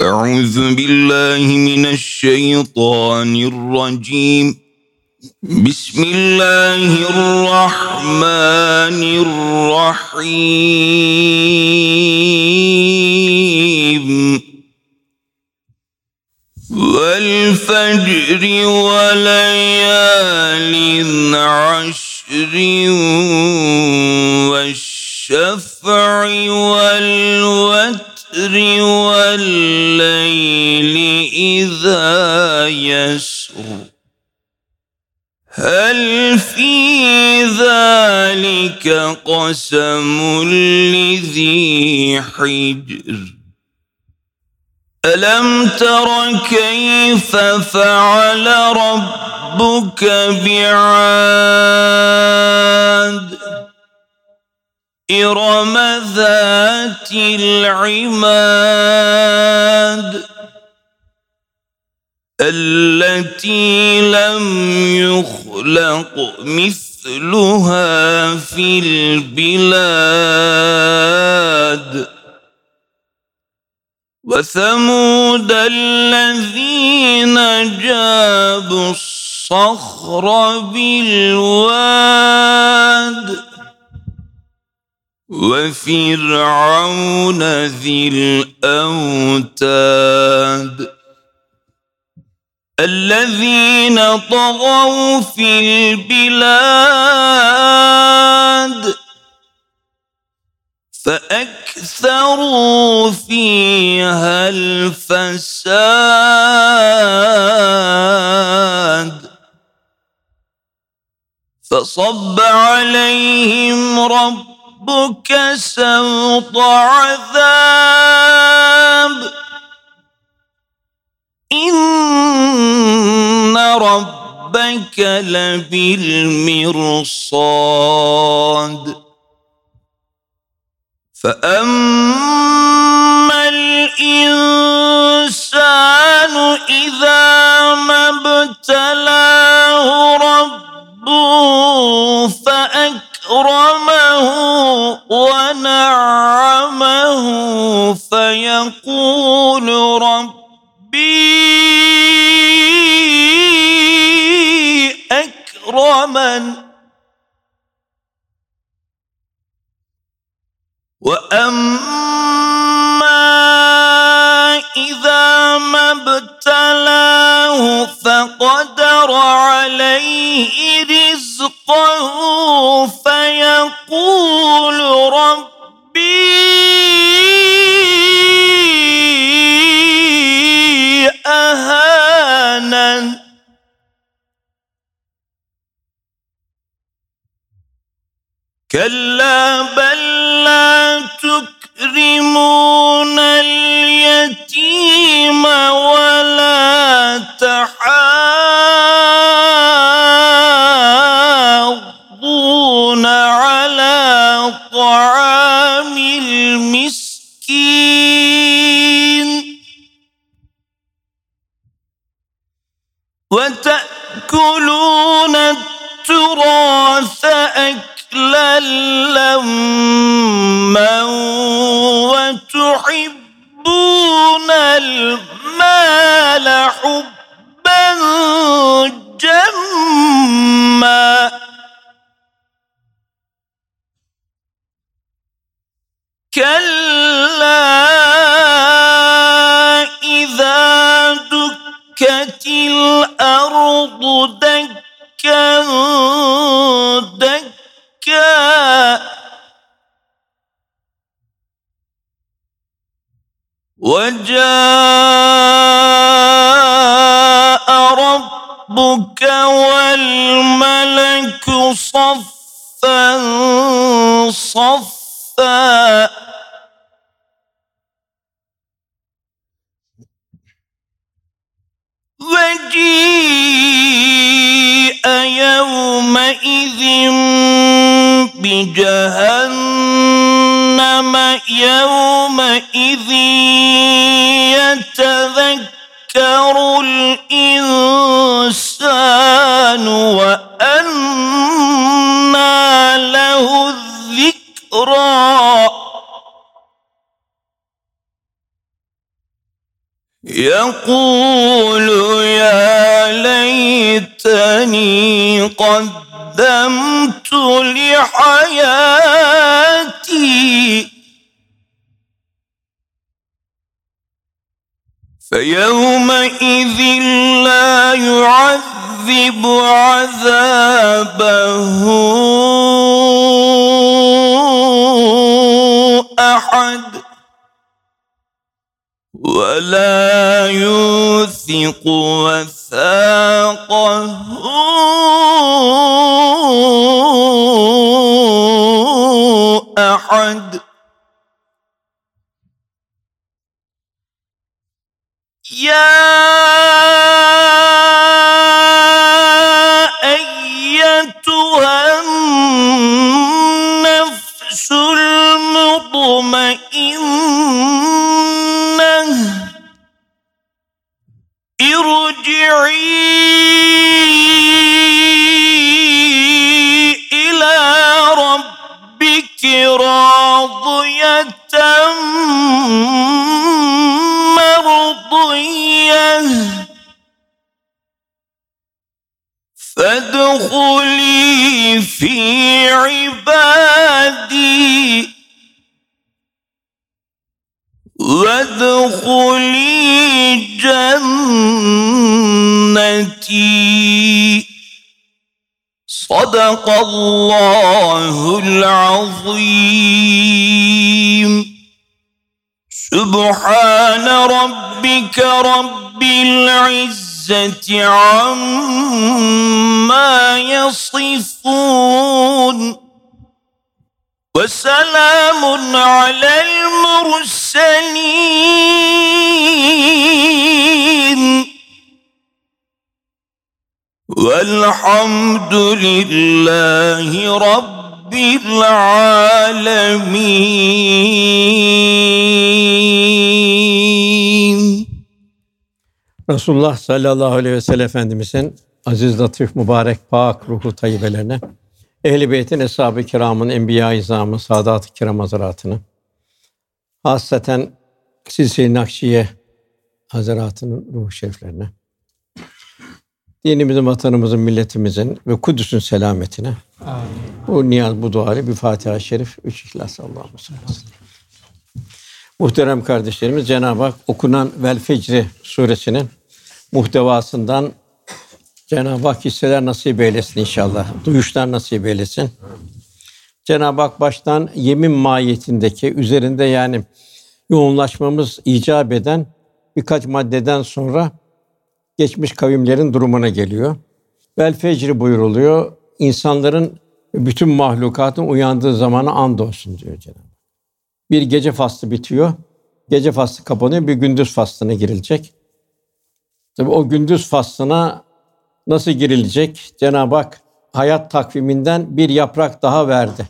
أعوذ بالله من الشيطان الرجيم. بسم الله الرحمن الرحيم. والفجر وليال عشر والشفع والوتر والليل إذا يسر هل في ذلك قسم لذي حجر؟ ألم تر كيف فعل ربك بعاد؟ إرم ذات العماد التي لم يخلق مثلها في البلاد وثمود الذين جابوا الصخر بالواد وفرعون ذي الأوتاد الذين طغوا في البلاد فأكثروا فيها الفساد فصب عليهم ربك سوط عذاب. إن ربك لبالمرصاد. فأما الإنسان إذا ما ابتلاه ربه فأكرمه ونعمه فيقول ربي أكرمن وأما إذا ما ابتلاه فقدر عليه رزقه فيقول ربي أهانن. كلا بل لا تكرمون اليتيم ولا تحاضون التراث أكلا لما وتحبون المال وجاء ربك والملك صفا صفا. وجيء يومئذ بجهنم. يومئذ يتذكر الإنسان وأنى له الذكرى. يقول يا ليتني قدمت لحياتي. فيومئذ لا يعذب عذابه أحد ولا يوثق وثاقه. أحد. يا في عبادي. وادخلي جنتي. صدق الله العظيم. سبحان ربك رب العزة. العزة عما يصفون. وسلام على المرسلين. والحمد لله رب العالمين. Resulullah sallallahu aleyhi ve sellem Efendimizin aziz, latif, mübarek, pak ruhu tayyibelerine, ehl-i beytin, eshab-ı kiramın, enbiya-i izamı, saadat-ı kiram hazaratını, hasreten Silsile-i Nakşiye hazaratının ruhu şeriflerine, dinimizin, vatanımızın, milletimizin ve Kudüs'ün selametine. Amin. Bu niyaz, bu dua bir Fatiha-i Şerif, üç İhlas Allah'ım Muhterem kardeşlerimiz Cenab-ı Hak okunan Vel Fecri suresinin muhtevasından Cenab-ı Hak hisseler nasip eylesin inşallah. Duyuşlar nasip eylesin. Cenab-ı Hak baştan yemin mahiyetindeki üzerinde yani yoğunlaşmamız icap eden birkaç maddeden sonra geçmiş kavimlerin durumuna geliyor. Vel fecri buyuruluyor. İnsanların bütün mahlukatın uyandığı zamana and olsun diyor Cenab-ı Hak. Bir gece faslı bitiyor. Gece faslı kapanıyor. Bir gündüz faslına girilecek. Tabi o gündüz faslına nasıl girilecek? Cenab-ı Hak hayat takviminden bir yaprak daha verdi.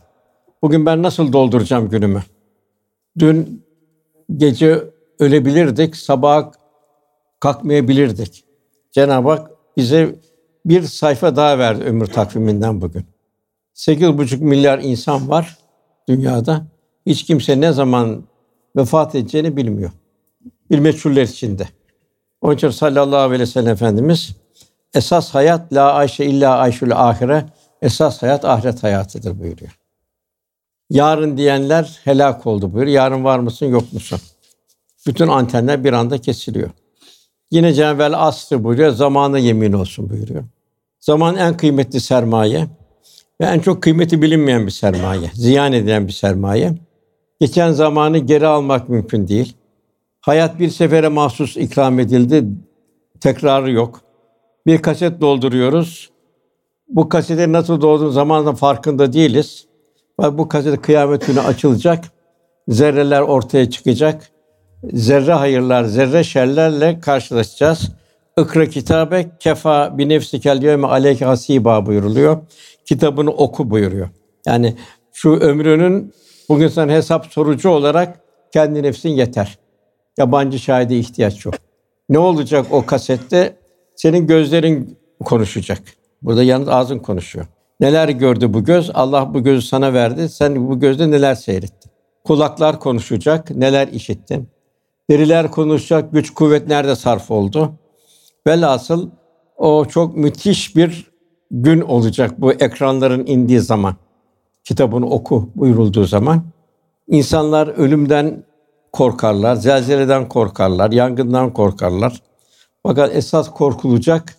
Bugün ben nasıl dolduracağım günümü? Dün gece ölebilirdik, sabah kalkmayabilirdik. Cenab-ı Hak bize bir sayfa daha verdi ömür takviminden bugün. Sekiz buçuk milyar insan var dünyada. Hiç kimse ne zaman vefat edeceğini bilmiyor. Bir meçhuller içinde. Onun için sallallahu aleyhi ve sellem Efendimiz esas hayat la ayşe illa ayşul ahire esas hayat ahiret hayatıdır buyuruyor. Yarın diyenler helak oldu buyuruyor. Yarın var mısın yok musun? Bütün antenler bir anda kesiliyor. Yine Cenab-ı buyuruyor. Zamanı yemin olsun buyuruyor. Zaman en kıymetli sermaye ve en çok kıymeti bilinmeyen bir sermaye. Ziyan edilen bir sermaye. Geçen zamanı geri almak mümkün değil. Hayat bir sefere mahsus ikram edildi. Tekrarı yok. Bir kaset dolduruyoruz. Bu kasete nasıl dolduğun zamanla farkında değiliz. Bu kaset kıyamet günü açılacak. Zerreler ortaya çıkacak. Zerre hayırlar, zerre şerlerle karşılaşacağız. Ikra kitabe kefa bi nefsikel yevme aleyke hasiba buyuruluyor. Kitabını oku buyuruyor. Yani şu ömrünün bugün sen hesap sorucu olarak kendi nefsin yeter. Yabancı şahide ihtiyaç yok. Ne olacak o kasette? Senin gözlerin konuşacak. Burada yalnız ağzın konuşuyor. Neler gördü bu göz? Allah bu gözü sana verdi. Sen bu gözde neler seyrettin? Kulaklar konuşacak. Neler işittin? Deriler konuşacak, güç kuvvet nerede sarf oldu? Velhasıl o çok müthiş bir gün olacak bu ekranların indiği zaman. Kitabını oku buyurulduğu zaman. İnsanlar ölümden korkarlar, zelzeleden korkarlar, yangından korkarlar. Fakat esas korkulacak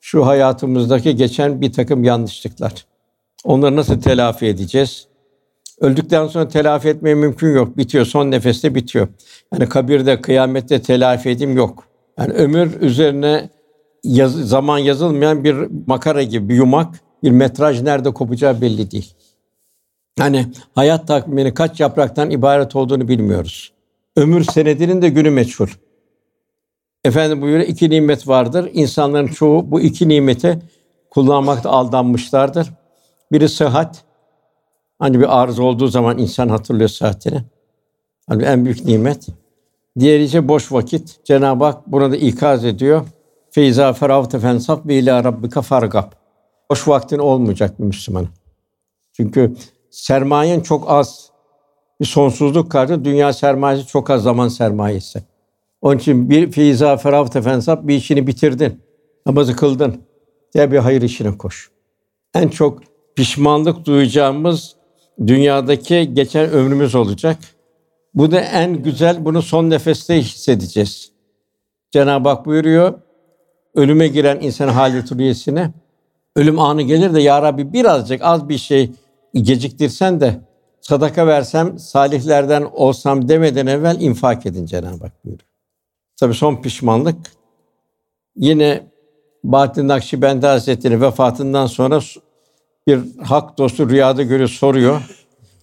şu hayatımızdaki geçen bir takım yanlışlıklar. Onları nasıl telafi edeceğiz? Öldükten sonra telafi etmeye mümkün yok. Bitiyor. Son nefeste bitiyor. Yani kabirde, kıyamette telafi edim yok. Yani ömür üzerine yaz, zaman yazılmayan bir makara gibi bir yumak, bir metraj nerede kopacağı belli değil. Yani hayat takviminin kaç yapraktan ibaret olduğunu bilmiyoruz. Ömür senedinin de günü meçhul. Efendim buyuruyor iki nimet vardır. İnsanların çoğu bu iki nimeti kullanmakta aldanmışlardır. Biri sıhhat. Hani bir arıza olduğu zaman insan hatırlıyor sıhhatini. Hani en büyük nimet. Diğeri ise boş vakit. Cenab-ı Hak buna da ikaz ediyor. Feyza feravte fensaf ve ila rabbika fargab. Boş vaktin olmayacak bir Müslüman. Çünkü sermayen çok az. Bir sonsuzluk karşı dünya sermayesi çok az zaman sermayesi. Onun için bir feyza feravte fensaf bir işini bitirdin. Namazı kıldın. Ya bir hayır işine koş. En çok pişmanlık duyacağımız dünyadaki geçen ömrümüz olacak. Bu da en güzel, bunu son nefeste hissedeceğiz. Cenab-ı Hak buyuruyor, ölüme giren insan halet rüyesine, ölüm anı gelir de ya Rabbi birazcık az bir şey geciktirsen de sadaka versem, salihlerden olsam demeden evvel infak edin Cenab-ı Hak buyuruyor. Tabii son pişmanlık yine Bahattin Nakşibendi Hazretleri vefatından sonra bir hak dostu rüyada görüyor soruyor.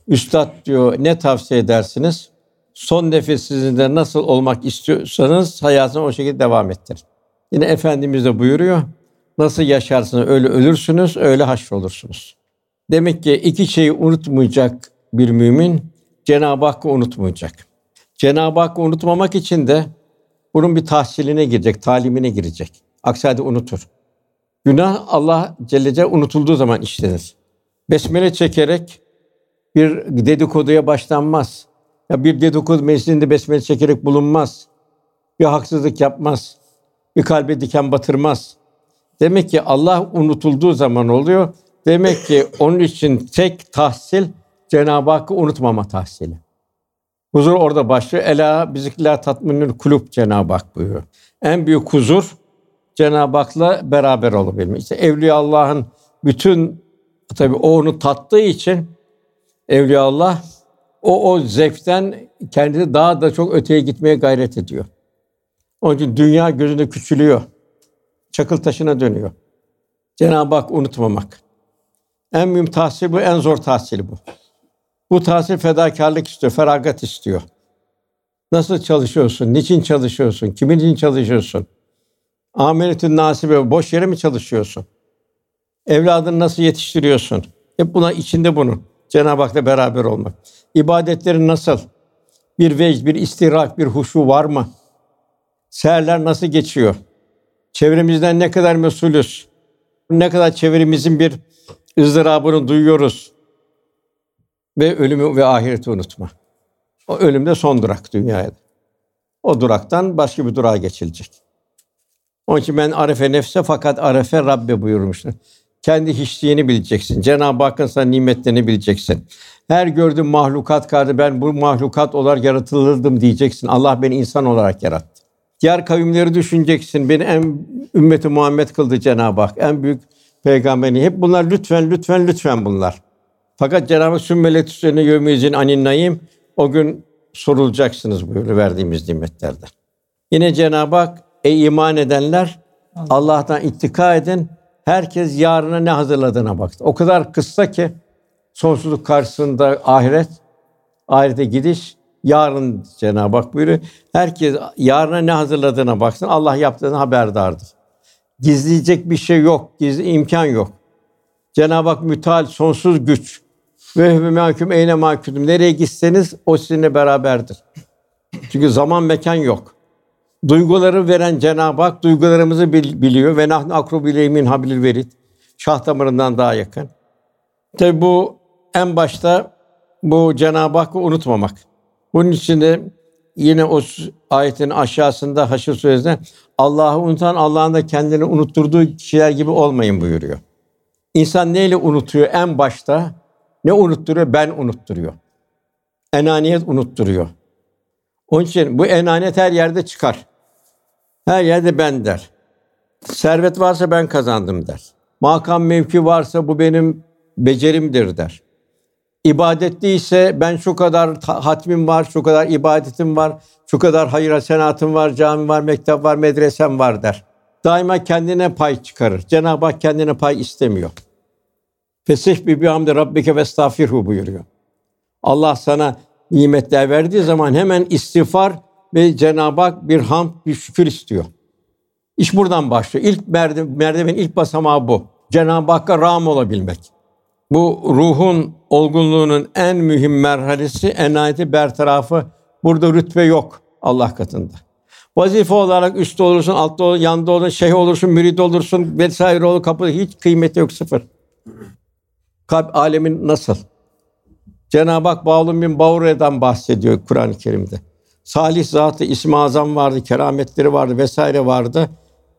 Üstad diyor ne tavsiye edersiniz? Son nefesinizde nasıl olmak istiyorsanız hayatını o şekilde devam ettir. Yine Efendimiz de buyuruyor. Nasıl yaşarsınız öyle ölürsünüz, öyle haşrolursunuz. Demek ki iki şeyi unutmayacak bir mümin Cenab-ı Hakk'ı unutmayacak. Cenab-ı Hakk'ı unutmamak için de bunun bir tahsiline girecek, talimine girecek. Aksi halde unutur. Günah Allah Celle Celle unutulduğu zaman işlenir. Besmele çekerek bir dedikoduya başlanmaz. Ya bir dedikodu meclisinde besmele çekerek bulunmaz. Bir haksızlık yapmaz. Bir kalbe diken batırmaz. Demek ki Allah unutulduğu zaman oluyor. Demek ki onun için tek tahsil Cenab-ı Hakk'ı unutmama tahsili. Huzur orada başlıyor. Ela bizikla tatminül kulüp Cenab-ı Hak buyuruyor. En büyük huzur Cenab-ı Hak'la beraber olabilmek. İşte Evliya Allah'ın bütün tabi o onu tattığı için Evliya Allah o o zevkten kendini daha da çok öteye gitmeye gayret ediyor. Onun için dünya gözünde küçülüyor. Çakıl taşına dönüyor. Cenab-ı Hak unutmamak. En mühim tahsil bu, en zor tahsil bu. Bu tahsil fedakarlık istiyor, feragat istiyor. Nasıl çalışıyorsun? Niçin çalışıyorsun? Kimin için çalışıyorsun? Ameletün nasibe boş yere mi çalışıyorsun? Evladını nasıl yetiştiriyorsun? Hep buna içinde bunun. Cenab-ı Hak'la beraber olmak. İbadetlerin nasıl? Bir vecd, bir istihrak, bir huşu var mı? Seherler nasıl geçiyor? Çevremizden ne kadar mesulüz? Ne kadar çevremizin bir ızdırabını duyuyoruz? Ve ölümü ve ahireti unutma. O ölüm de son durak dünyaya. O duraktan başka bir durağa geçilecek. Onun için ben arefe nefse fakat arefe Rabbe buyurmuştur. Kendi hiçliğini bileceksin. Cenab-ı Hakk'ın sana nimetlerini bileceksin. Her gördüğün mahlukat kardı ben bu mahlukat olarak yaratılırdım diyeceksin. Allah beni insan olarak yarattı. Diğer kavimleri düşüneceksin. Beni en ümmeti Muhammed kıldı Cenab-ı Hak. En büyük peygamberi. Hep bunlar lütfen lütfen lütfen bunlar. Fakat Cenab-ı sümmelet üzerine yevmizin anin o gün sorulacaksınız buyuruyor verdiğimiz nimetlerden. Yine Cenab-ı Hak ey iman edenler Allah'tan ittika edin. Herkes yarına ne hazırladığına baktı. O kadar kısa ki sonsuzluk karşısında ahiret, ahirete gidiş yarın Cenab-ı Hak buyuruyor. Herkes yarına ne hazırladığına baksın. Allah yaptığını haberdardır. Gizleyecek bir şey yok, gizli imkan yok. Cenab-ı Hak mütal, sonsuz güç. Ve hüve mahkum eyne mahkum. Nereye gitseniz o sizinle beraberdir. Çünkü zaman mekan yok. Duyguları veren Cenab-ı Hak duygularımızı biliyor ve nahnu akrubu ileymin hablil verid. Şah damarından daha yakın. Tabi bu en başta bu Cenab-ı Hakk'ı unutmamak. Bunun için de yine o ayetin aşağısında Haşr suresinde Allah'ı unutan Allah'ın da kendini unutturduğu kişiler gibi olmayın buyuruyor. İnsan neyle unutuyor en başta? Ne unutturuyor? Ben unutturuyor. Enaniyet unutturuyor. Onun için bu enaniyet her yerde çıkar. Her yerde ben der. Servet varsa ben kazandım der. Makam mevki varsa bu benim becerimdir der. İbadetli ise ben şu kadar hatmim var, şu kadar ibadetim var, şu kadar hayır hasenatım var, cami var, mektep var, medresem var der. Daima kendine pay çıkarır. Cenab-ı Hak kendine pay istemiyor. Fesih bi bihamdi rabbike ve estağfirhu buyuruyor. Allah sana nimetler verdiği zaman hemen istiğfar ve Cenab-ı Hak bir hamd, bir şükür istiyor. İş buradan başlıyor. İlk merdiven, merdiven ilk basamağı bu. Cenab-ı Hakk'a ram olabilmek. Bu ruhun olgunluğunun en mühim merhalesi enayeti bertarafı. Burada rütbe yok Allah katında. Vazife olarak üstte olursun, altta olursun, yanda olursun, şeyh olursun, mürid olursun vesaire olur kapıda hiç kıymeti yok sıfır. Kalp alemin nasıl? Cenab-ı Hak Bağlum bin Bavre'den bahsediyor Kur'an-ı Kerim'de. Salih zatı ismi azam vardı, kerametleri vardı vesaire vardı.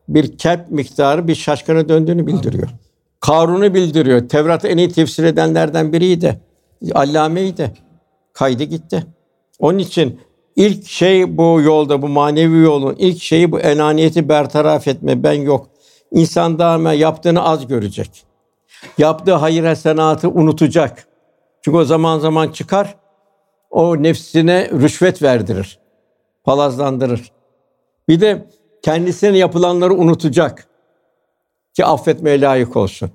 Bir kelp miktarı bir şaşkına döndüğünü bildiriyor. Karun'u bildiriyor. Tevrat'ı en iyi tefsir edenlerden biriydi. Allameydi. Kaydı gitti. Onun için ilk şey bu yolda, bu manevi yolun ilk şeyi bu enaniyeti bertaraf etme. Ben yok. İnsan daima yaptığını az görecek. Yaptığı hayır hasenatı unutacak. Çünkü o zaman zaman çıkar, o nefsine rüşvet verdirir, palazlandırır. Bir de kendisine yapılanları unutacak ki affetmeye layık olsun.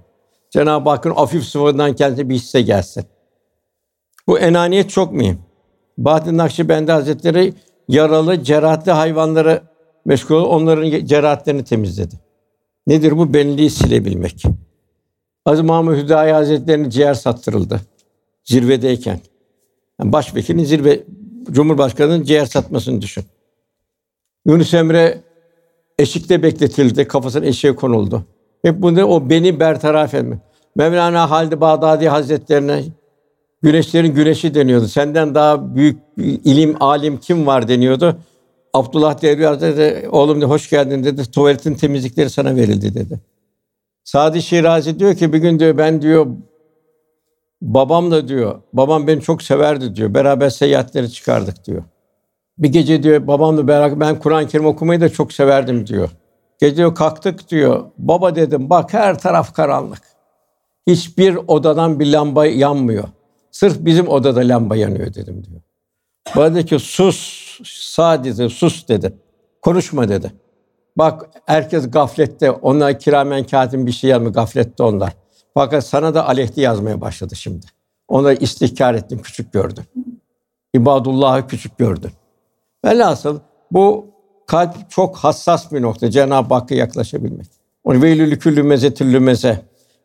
Cenab-ı Hakk'ın afif sıfatından kendisi bir hisse gelsin. Bu enaniyet çok mühim. Bahattin Nakşibendi Hazretleri yaralı, cerahatli hayvanları meşgul onların cerahatlerini temizledi. Nedir bu? Benliği silebilmek. Aziz Mahmud Hüdayi Hazretleri'nin ciğer sattırıldı. Zirvedeyken. Yani başvekilin zirve, Cumhurbaşkanı'nın ciğer satmasını düşün. Yunus Emre eşikte bekletildi, kafasına eşeğe konuldu. Hep bunu o beni bertaraf etme. Mevlana Halid Bağdadi Hazretlerine güneşlerin güneşi deniyordu. Senden daha büyük ilim, alim kim var deniyordu. Abdullah Devri Hazretleri oğlum de hoş geldin dedi. Tuvaletin temizlikleri sana verildi dedi. Sadi Şirazi diyor ki bir gün diyor ben diyor babam da diyor babam beni çok severdi diyor. Beraber seyahatleri çıkardık diyor. Bir gece diyor babamla beraber ben Kur'an-ı Kerim okumayı da çok severdim diyor. Gece kalktık diyor. Baba dedim bak her taraf karanlık. Hiçbir odadan bir lamba yanmıyor. Sırf bizim odada lamba yanıyor dedim diyor. Bana dedi ki sus sadece sus dedi. Konuşma dedi. Bak herkes gaflette. Onlar kiramen katibin bir şey yazmıyor. Gaflette onlar. Fakat sana da aleyhte yazmaya başladı şimdi. Onları istihkar ettin, küçük gördün. İbadullah'ı küçük gördün. Velhasıl bu kalp çok hassas bir nokta. Cenab-ı Hakk'a yaklaşabilmek. Onu veylülü küllü meze.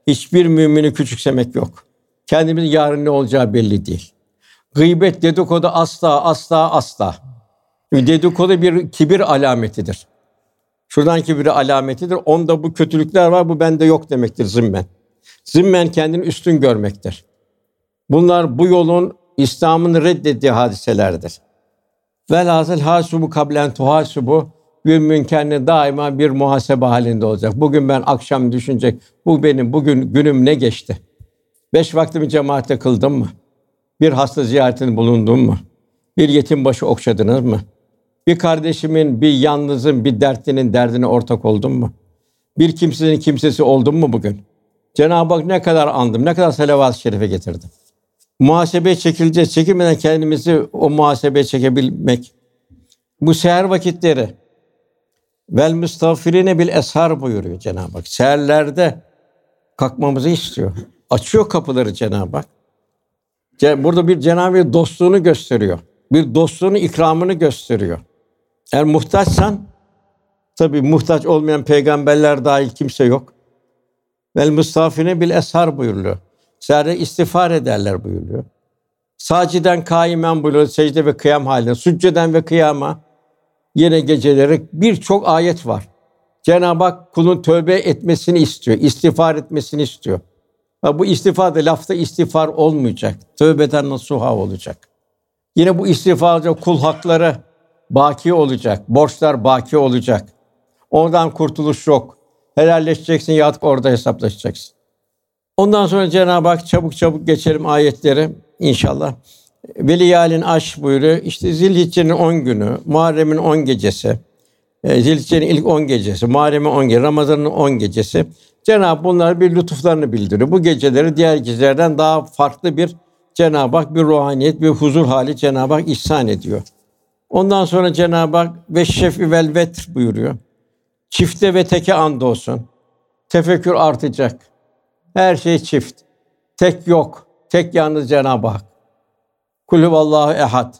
Hiçbir mümini küçüksemek yok. Kendimizin yarın ne olacağı belli değil. Gıybet, dedikodu asla, asla, asla. Dedikodu bir kibir alametidir. Şuradan kibir alametidir. Onda bu kötülükler var, bu bende yok demektir zimmen. Zimmen kendini üstün görmektir. Bunlar bu yolun İslam'ın reddettiği hadiselerdir. Velhasıl hasubu kablen tuhasubu gün münkerine daima bir muhasebe halinde olacak. Bugün ben akşam düşünecek. Bu benim bugün günüm ne geçti? Beş vaktimi cemaate kıldım mı? Bir hasta ziyaretinde bulundum mu? Bir yetim başı okşadınız mı? Bir kardeşimin, bir yalnızın, bir dertlinin derdine ortak oldum mu? Bir kimsenin kimsesi oldum mu bugün? Cenab-ı Hak ne kadar andım, ne kadar salavat-ı şerife getirdim. Muhasebeye çekileceğiz. Çekilmeden kendimizi o muhasebeye çekebilmek. Bu seher vakitleri vel müstağfirine bil eshar buyuruyor Cenab-ı Hak. Seherlerde kalkmamızı istiyor. Açıyor kapıları Cenab-ı Hak. Burada bir Cenab-ı Hak dostluğunu gösteriyor. Bir dostluğunu, ikramını gösteriyor. Eğer muhtaçsan, tabi muhtaç olmayan peygamberler dahil kimse yok. Vel müstafine bil eshar buyuruluyor. Zerre istiğfar ederler buyuruyor. Saciden kaimen buyuruyor secde ve kıyam halinde. Sücceden ve kıyama yine geceleri birçok ayet var. Cenab-ı Hak kulun tövbe etmesini istiyor, istiğfar etmesini istiyor. Ve bu istiğfar da lafta istiğfar olmayacak. Tövbeden nasuha olacak. Yine bu istiğfarca kul hakları baki olacak. Borçlar baki olacak. Ondan kurtuluş yok. Helalleşeceksin ya orada hesaplaşacaksın. Ondan sonra Cenab-ı Hak çabuk çabuk geçelim ayetleri inşallah. Veliyalin aş buyuruyor. İşte Zilhicce'nin 10 günü, Muharrem'in 10 gecesi, e, Zilhicce'nin ilk 10 gecesi, Muharrem'in 10 gecesi, Ramazan'ın 10 gecesi. Cenab-ı bunlar bir lütuflarını bildiriyor. Bu geceleri diğer gecelerden daha farklı bir Cenab-ı Hak bir ruhaniyet, bir huzur hali Cenab-ı Hak ihsan ediyor. Ondan sonra Cenab-ı Hak ve şefi vel vetr buyuruyor. Çifte ve teke and olsun. Tefekkür artacak. Her şey çift. Tek yok. Tek yalnız Cenab-ı Hak. Kulü vallahu ehad.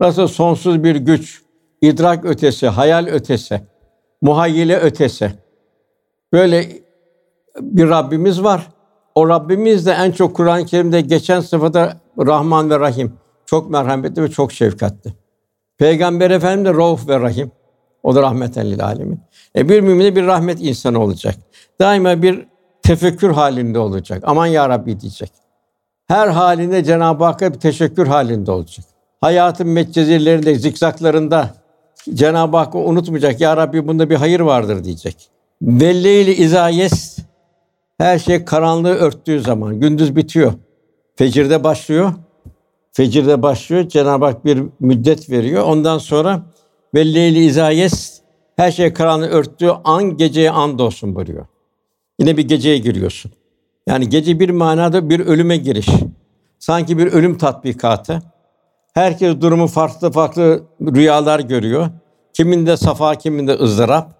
Nasıl sonsuz bir güç, idrak ötesi, hayal ötesi, muhayyile ötesi. Böyle bir Rabbimiz var. O Rabbimiz de en çok Kur'an-ı Kerim'de geçen sıfata Rahman ve Rahim. Çok merhametli ve çok şefkatli. Peygamber Efendimiz de Rauf ve Rahim. O da rahmeten lil alemin. E bir mümin bir rahmet insanı olacak. Daima bir tefekkür halinde olacak. Aman ya Rabbi diyecek. Her halinde Cenab-ı Hakk'a bir teşekkür halinde olacak. Hayatın metcezirlerinde, zikzaklarında Cenab-ı Hakk'ı unutmayacak. Ya Rabbi bunda bir hayır vardır diyecek. Velleyli izayes her şey karanlığı örttüğü zaman gündüz bitiyor. Fecirde başlıyor. Fecirde başlıyor. Cenab-ı Hak bir müddet veriyor. Ondan sonra velleyli izayes her şey karanlığı örttüğü an geceye and olsun buyuruyor. Yine bir geceye giriyorsun. Yani gece bir manada bir ölüme giriş. Sanki bir ölüm tatbikatı. Herkes durumu farklı farklı rüyalar görüyor. Kiminde safa, kiminde ızdırap.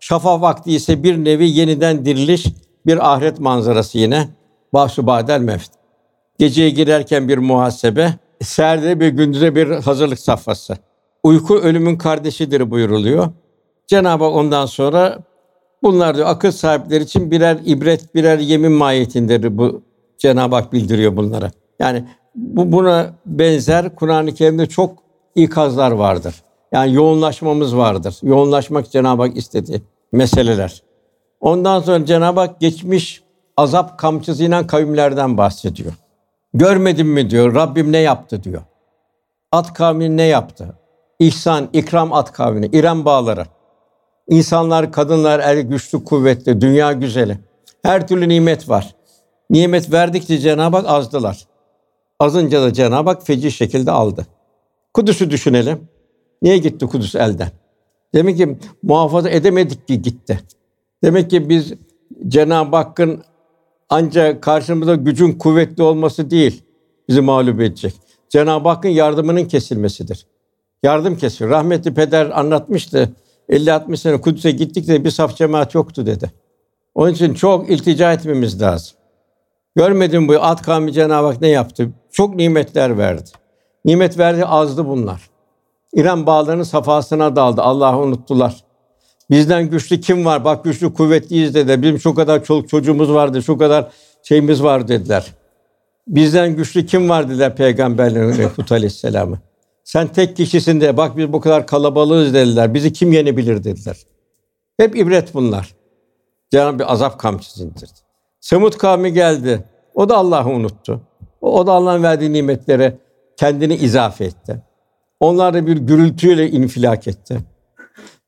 Şafa vakti ise bir nevi yeniden diriliş, bir ahiret manzarası yine. Bahsu badel mevt. Geceye girerken bir muhasebe, serde bir gündüze bir hazırlık safhası. Uyku ölümün kardeşidir buyuruluyor. Cenab-ı Hak ondan sonra bunlar diyor akıl sahipleri için birer ibret, birer yemin mahiyetindedir bu Cenab-ı Hak bildiriyor bunlara. Yani bu buna benzer Kur'an-ı Kerim'de çok ikazlar vardır. Yani yoğunlaşmamız vardır. Yoğunlaşmak Cenab-ı Hak istediği meseleler. Ondan sonra Cenab-ı Hak geçmiş azap kamçısıyla kavimlerden bahsediyor. Görmedin mi diyor, Rabbim ne yaptı diyor. At kavmini ne yaptı? İhsan, ikram at kavmine, İrem bağları. İnsanlar, kadınlar, er güçlü, kuvvetli, dünya güzeli. Her türlü nimet var. Nimet verdikçe Cenab-ı Hak azdılar. Azınca da Cenab-ı Hak feci şekilde aldı. Kudüs'ü düşünelim. Niye gitti Kudüs elden? Demek ki muhafaza edemedik ki gitti. Demek ki biz Cenab-ı Hakk'ın ancak karşımızda gücün kuvvetli olması değil bizi mağlup edecek. Cenab-ı Hakk'ın yardımının kesilmesidir. Yardım kesiyor. Rahmetli peder anlatmıştı. 50-60 sene Kudüs'e gittik de bir saf cemaat yoktu dedi. Onun için çok iltica etmemiz lazım. Görmedim bu at kavmi Cenab-ı Hak ne yaptı? Çok nimetler verdi. Nimet verdi azdı bunlar. İran bağlarının safhasına daldı. Allah'ı unuttular. Bizden güçlü kim var? Bak güçlü kuvvetliyiz dediler. Bizim şu kadar çoluk çocuğumuz vardı, şu kadar şeyimiz var dediler. Bizden güçlü kim var dediler peygamberlerin Refut Aleyhisselam'ı. Sen tek kişisin de bak biz bu kadar kalabalığız dediler. Bizi kim yenebilir dediler. Hep ibret bunlar. Cenab-ı bir azap kamçısı indirdi. Semut kavmi geldi. O da Allah'ı unuttu. O da Allah'ın verdiği nimetlere kendini izafe etti. Onlar da bir gürültüyle infilak etti.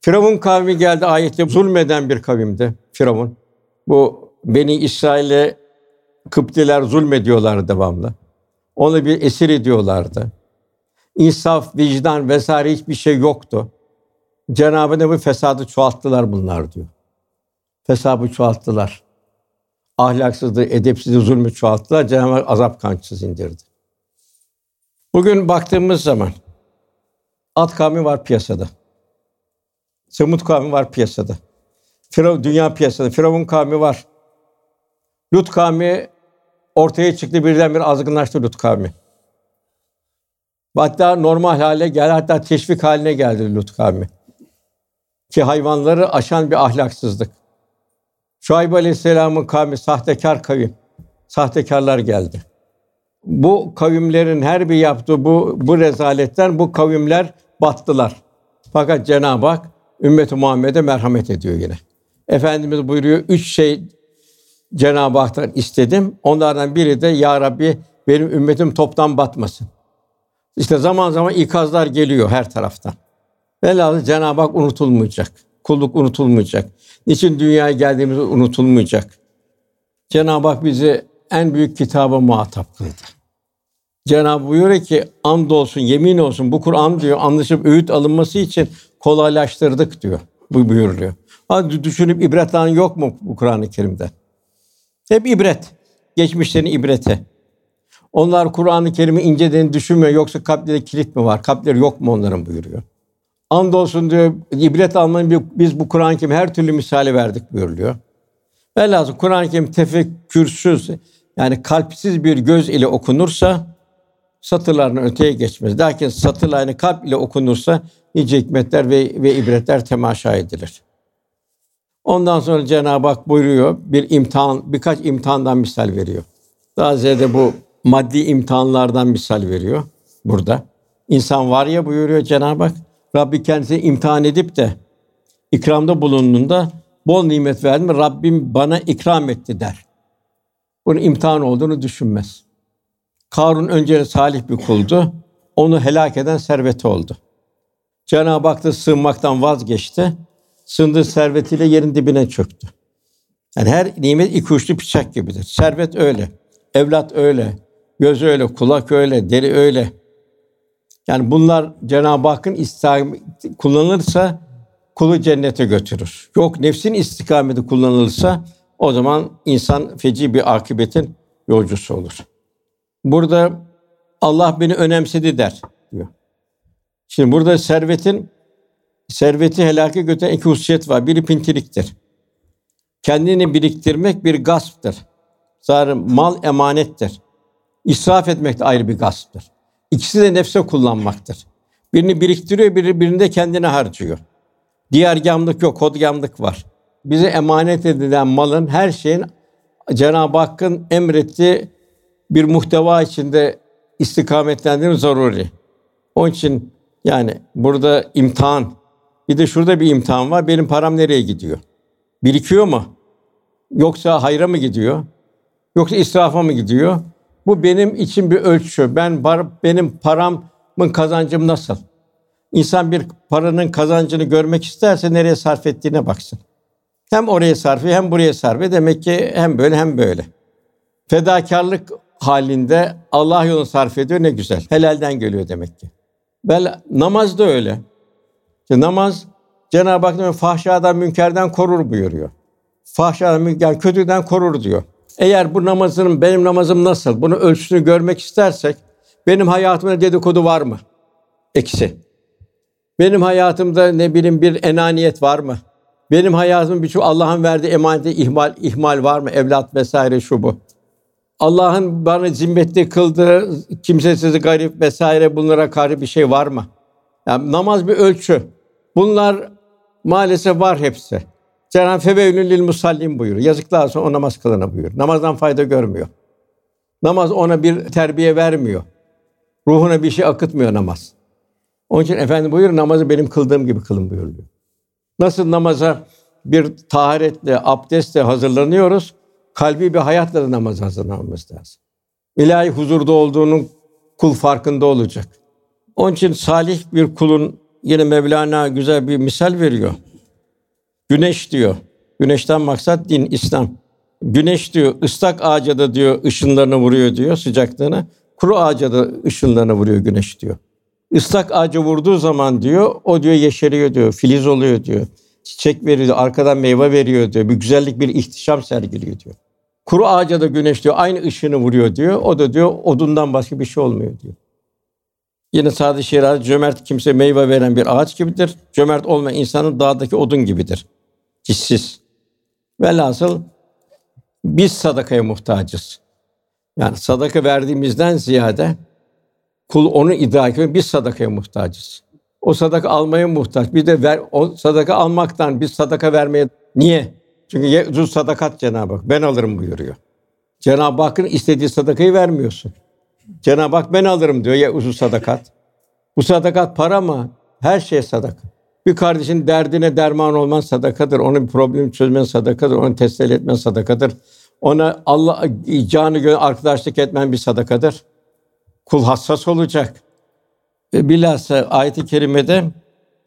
Firavun kavmi geldi ayette zulmeden bir kavimdi Firavun. Bu Beni İsrail'e Kıptiler zulmediyorlar devamlı. Onu bir esir ediyorlardı. İnsaf, vicdan vesaire hiçbir şey yoktu. Cenab-ı bu fesadı çoğalttılar bunlar diyor. Fesadı çoğalttılar. Ahlaksızlığı, edepsizliği, zulmü çoğalttılar. Cenab-ı azap kançız indirdi. Bugün baktığımız zaman At kavmi var piyasada. Semut kavmi var piyasada. Firavun dünya piyasada. Firavun kavmi var. Lut kavmi ortaya çıktı birden bir azgınlaştı Lut kavmi. Hatta normal hale geldi, hatta teşvik haline geldi Lut kavmi. Ki hayvanları aşan bir ahlaksızlık. Şuayb Aleyhisselam'ın kavmi sahtekar kavim. Sahtekarlar geldi. Bu kavimlerin her bir yaptığı bu bu rezaletten bu kavimler battılar. Fakat Cenab-ı Hak ümmeti Muhammed'e merhamet ediyor yine. Efendimiz buyuruyor üç şey Cenab-ı Hak'tan istedim. Onlardan biri de ya Rabbi benim ümmetim toptan batmasın. İşte zaman zaman ikazlar geliyor her taraftan. Velhâsıl Cenab-ı Hak unutulmayacak. Kulluk unutulmayacak. Niçin dünyaya geldiğimiz unutulmayacak. Cenab-ı Hak bizi en büyük kitaba muhatap kıldı. Cenab-ı buyuruyor ki and olsun, yemin olsun bu Kur'an diyor anlaşıp öğüt alınması için kolaylaştırdık diyor. Bu buyuruluyor. Hadi düşünüp ibret alan yok mu bu Kur'an-ı Kerim'de? Hep ibret. Geçmişlerin ibreti. Onlar Kur'an-ı Kerim'i inceden düşünmüyor. Yoksa kalplerinde kilit mi var? Kalpleri yok mu onların buyuruyor. Andolsun diyor, ibret almanın biz bu Kur'an-ı Kerim her türlü misali verdik buyuruluyor. Velhâsıl Kur'an-ı Kerim tefekkürsüz, yani kalpsiz bir göz ile okunursa satırlarını öteye geçmez. Lakin satırlarını kalp ile okunursa nice hikmetler ve, ve ibretler temaşa edilir. Ondan sonra Cenab-ı Hak buyuruyor, bir imtihan, birkaç imtihandan misal veriyor. Daha ziyade bu maddi imtihanlardan misal veriyor burada. İnsan var ya buyuruyor Cenab-ı Hak, Rabbi kendisini imtihan edip de ikramda bulunduğunda bol nimet verdim, Rabbim bana ikram etti der. Bunun imtihan olduğunu düşünmez. Karun önce salih bir kuldu. Onu helak eden serveti oldu. Cenab-ı Hak da sığınmaktan vazgeçti. Sığındığı servetiyle yerin dibine çöktü. Yani her nimet iki uçlu bıçak gibidir. Servet öyle, evlat öyle, göz öyle, kulak öyle, deri öyle. Yani bunlar Cenab-ı Hakk'ın istikameti kullanılırsa kulu cennete götürür. Yok nefsin istikameti kullanılırsa o zaman insan feci bir akıbetin yolcusu olur. Burada Allah beni önemsedi der diyor. Şimdi burada servetin serveti helake götüren iki hususiyet var. Biri pintiliktir. Kendini biriktirmek bir gasptır. Zaten mal emanettir. İsraf etmek de ayrı bir gasptır. İkisi de nefse kullanmaktır. Birini biriktiriyor, biri birinde kendine harcıyor. Diğer gamlık yok, hodgamlık var. Bize emanet edilen malın her şeyin Cenab-ı Hakk'ın emrettiği bir muhteva içinde istikametlendirmek zaruri. Onun için yani burada imtihan, bir de şurada bir imtihan var. Benim param nereye gidiyor? Birikiyor mu? Yoksa hayra mı gidiyor? Yoksa israfa mı gidiyor? Bu benim için bir ölçü. Ben benim paramın kazancım nasıl? İnsan bir paranın kazancını görmek isterse nereye sarf ettiğine baksın. Hem oraya sarf ediyor, hem buraya sarf ediyor. Demek ki hem böyle hem böyle. Fedakarlık halinde Allah yolunu sarf ediyor ne güzel. Helalden geliyor demek ki. Bel namaz da öyle. İşte namaz Cenab-ı Hak fahşadan, münkerden korur buyuruyor. Fahşadan, münker, kötüden korur diyor. Eğer bu namazın benim namazım nasıl? Bunu ölçüsünü görmek istersek benim hayatımda dedikodu var mı? Eksi. Benim hayatımda ne bileyim bir enaniyet var mı? Benim hayatım birçok Allah'ın verdiği emaneti ihmal ihmal var mı? Evlat vesaire şu bu. Allah'ın bana zimmetli kıldığı kimsesiz garip vesaire bunlara karşı bir şey var mı? Yani namaz bir ölçü. Bunlar maalesef var hepsi. Cenab-ı Feveylül lil musallin buyuruyor. Yazıklar olsun o namaz kılana buyuruyor. Namazdan fayda görmüyor. Namaz ona bir terbiye vermiyor. Ruhuna bir şey akıtmıyor namaz. Onun için efendim buyuruyor namazı benim kıldığım gibi kılın buyuruyor. Nasıl namaza bir taharetle, abdestle hazırlanıyoruz, kalbi bir hayatla da namaz hazırlanmamız lazım. İlahi huzurda olduğunun kul farkında olacak. Onun için salih bir kulun yine Mevlana güzel bir misal veriyor. Güneş diyor. Güneşten maksat din, İslam. Güneş diyor ıslak ağaca da diyor ışınlarını vuruyor diyor sıcaklığını. Kuru ağaca da ışınlarını vuruyor güneş diyor. Islak ağaca vurduğu zaman diyor o diyor yeşeriyor diyor, filiz oluyor diyor. Çiçek veriyor, arkadan meyve veriyor diyor. Bir güzellik, bir ihtişam sergiliyor diyor. Kuru ağaca da güneş diyor aynı ışını vuruyor diyor. O da diyor odundan başka bir şey olmuyor diyor. Yine Sadi Şiraz cömert kimse meyve veren bir ağaç gibidir. Cömert olmayan insanın dağdaki odun gibidir. Hissiz. Velhasıl biz sadakaya muhtacız. Yani sadaka verdiğimizden ziyade kul onu idrak ediyor. Biz sadakaya muhtacız. O sadaka almaya muhtaç. Bir de ver, o sadaka almaktan biz sadaka vermeye niye? Çünkü ye'zû sadakat Cenab-ı Hak. Ben alırım buyuruyor. Cenab-ı Hakk'ın istediği sadakayı vermiyorsun. Cenab-ı Hak ben alırım diyor ya uzun sadakat. Bu sadakat para mı? Her şey sadaka. Bir kardeşin derdine derman olman sadakadır. Onun bir problemi çözmen sadakadır. Onu teslim etmen sadakadır. Ona Allah canı gönül arkadaşlık etmen bir sadakadır. Kul hassas olacak. Ve bilhassa ayet-i kerimede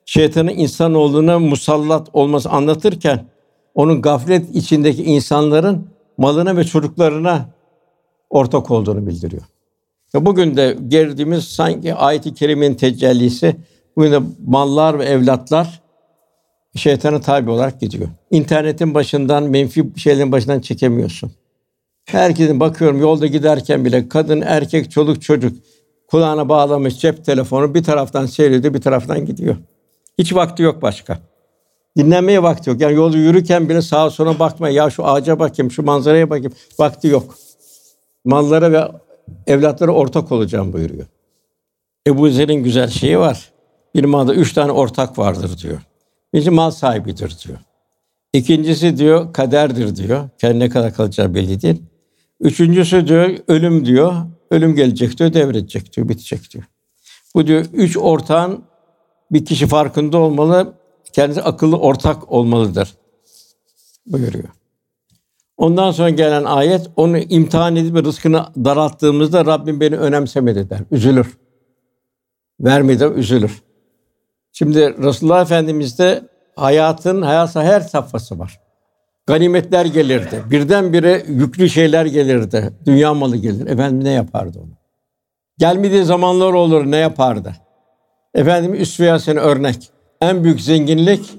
şeytanın insanoğluna musallat olması anlatırken onun gaflet içindeki insanların malına ve çocuklarına ortak olduğunu bildiriyor. Ve bugün de girdiğimiz sanki ayet-i kerimenin tecellisi bugün de mallar ve evlatlar şeytana tabi olarak gidiyor. İnternetin başından, menfi şeylerin başından çekemiyorsun. Herkesin bakıyorum yolda giderken bile kadın, erkek, çoluk, çocuk kulağına bağlamış cep telefonu bir taraftan seyrediyor, bir taraftan gidiyor. Hiç vakti yok başka. Dinlenmeye vakti yok. Yani yolda yürürken bile sağa sola bakmaya, ya şu ağaca bakayım, şu manzaraya bakayım. Vakti yok. Mallara ve evlatlara ortak olacağım buyuruyor. Ebu Zer'in güzel şeyi var. Bir malda üç tane ortak vardır diyor. Birincisi mal sahibidir diyor. İkincisi diyor kaderdir diyor. Kendi ne kadar kalacağı belli değil. Üçüncüsü diyor ölüm diyor. Ölüm gelecek diyor, devredecek diyor, bitecek diyor. Bu diyor üç ortağın bir kişi farkında olmalı, kendisi akıllı ortak olmalıdır buyuruyor. Ondan sonra gelen ayet onu imtihan edip rızkını daralttığımızda Rabbim beni önemsemedi der. Üzülür. Vermedi üzülür. Şimdi Resulullah Efendimiz'de hayatın hayatı her safhası var. Ganimetler gelirdi. Birdenbire yüklü şeyler gelirdi. Dünya malı gelir. Efendim ne yapardı onu? Gelmediği zamanlar olur ne yapardı? Efendim üsve örnek. En büyük zenginlik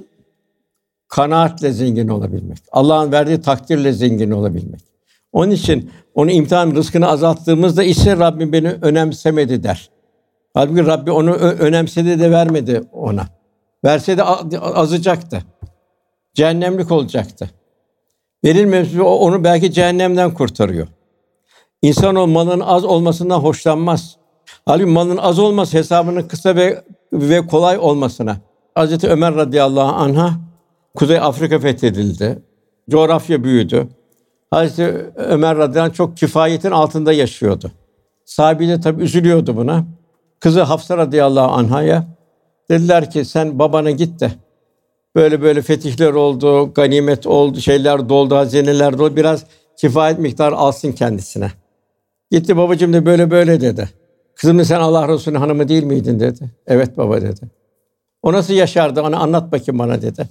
kanaatle zengin olabilmek. Allah'ın verdiği takdirle zengin olabilmek. Onun için onu imtihan rızkını azalttığımızda ise Rabbim beni önemsemedi der. Halbuki Rabbi onu önemsedi de vermedi ona. Verse de azacaktı. Cehennemlik olacaktı. Verilmemesi onu belki cehennemden kurtarıyor. İnsan o malın az olmasından hoşlanmaz. Halbuki malın az olması hesabının kısa ve ve kolay olmasına. Hazreti Ömer radıyallahu anha Kuzey Afrika fethedildi. Coğrafya büyüdü. Hazreti Ömer radıyallahu anh çok kifayetin altında yaşıyordu. Sahibi de tabi üzülüyordu buna. Kızı Hafsa radıyallahu anhaya dediler ki sen babana git de böyle böyle fetihler oldu, ganimet oldu, şeyler doldu, hazineler doldu. Biraz kifayet miktarı alsın kendisine. Gitti babacığım da böyle böyle dedi. Kızım sen Allah Resulü'nün hanımı değil miydin dedi. Evet baba dedi. O nasıl yaşardı? Onu anlat bakayım bana dedi.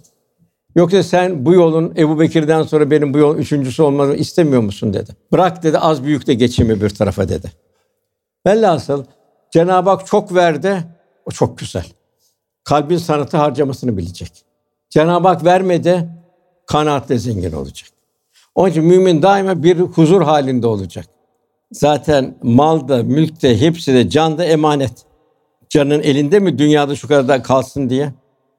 Yoksa sen bu yolun Ebu Bekir'den sonra benim bu yolun üçüncüsü olmamı istemiyor musun dedi. Bırak dedi az büyük de geçimi bir tarafa dedi. Velhasıl Cenab-ı Hak çok verdi, o çok güzel. Kalbin sanatı harcamasını bilecek. Cenab-ı Hak vermedi, kanaatle zengin olacak. Onun için mümin daima bir huzur halinde olacak. Zaten mal da, mülk de, hepsi de, can da emanet. Canın elinde mi dünyada şu kadar da kalsın diye?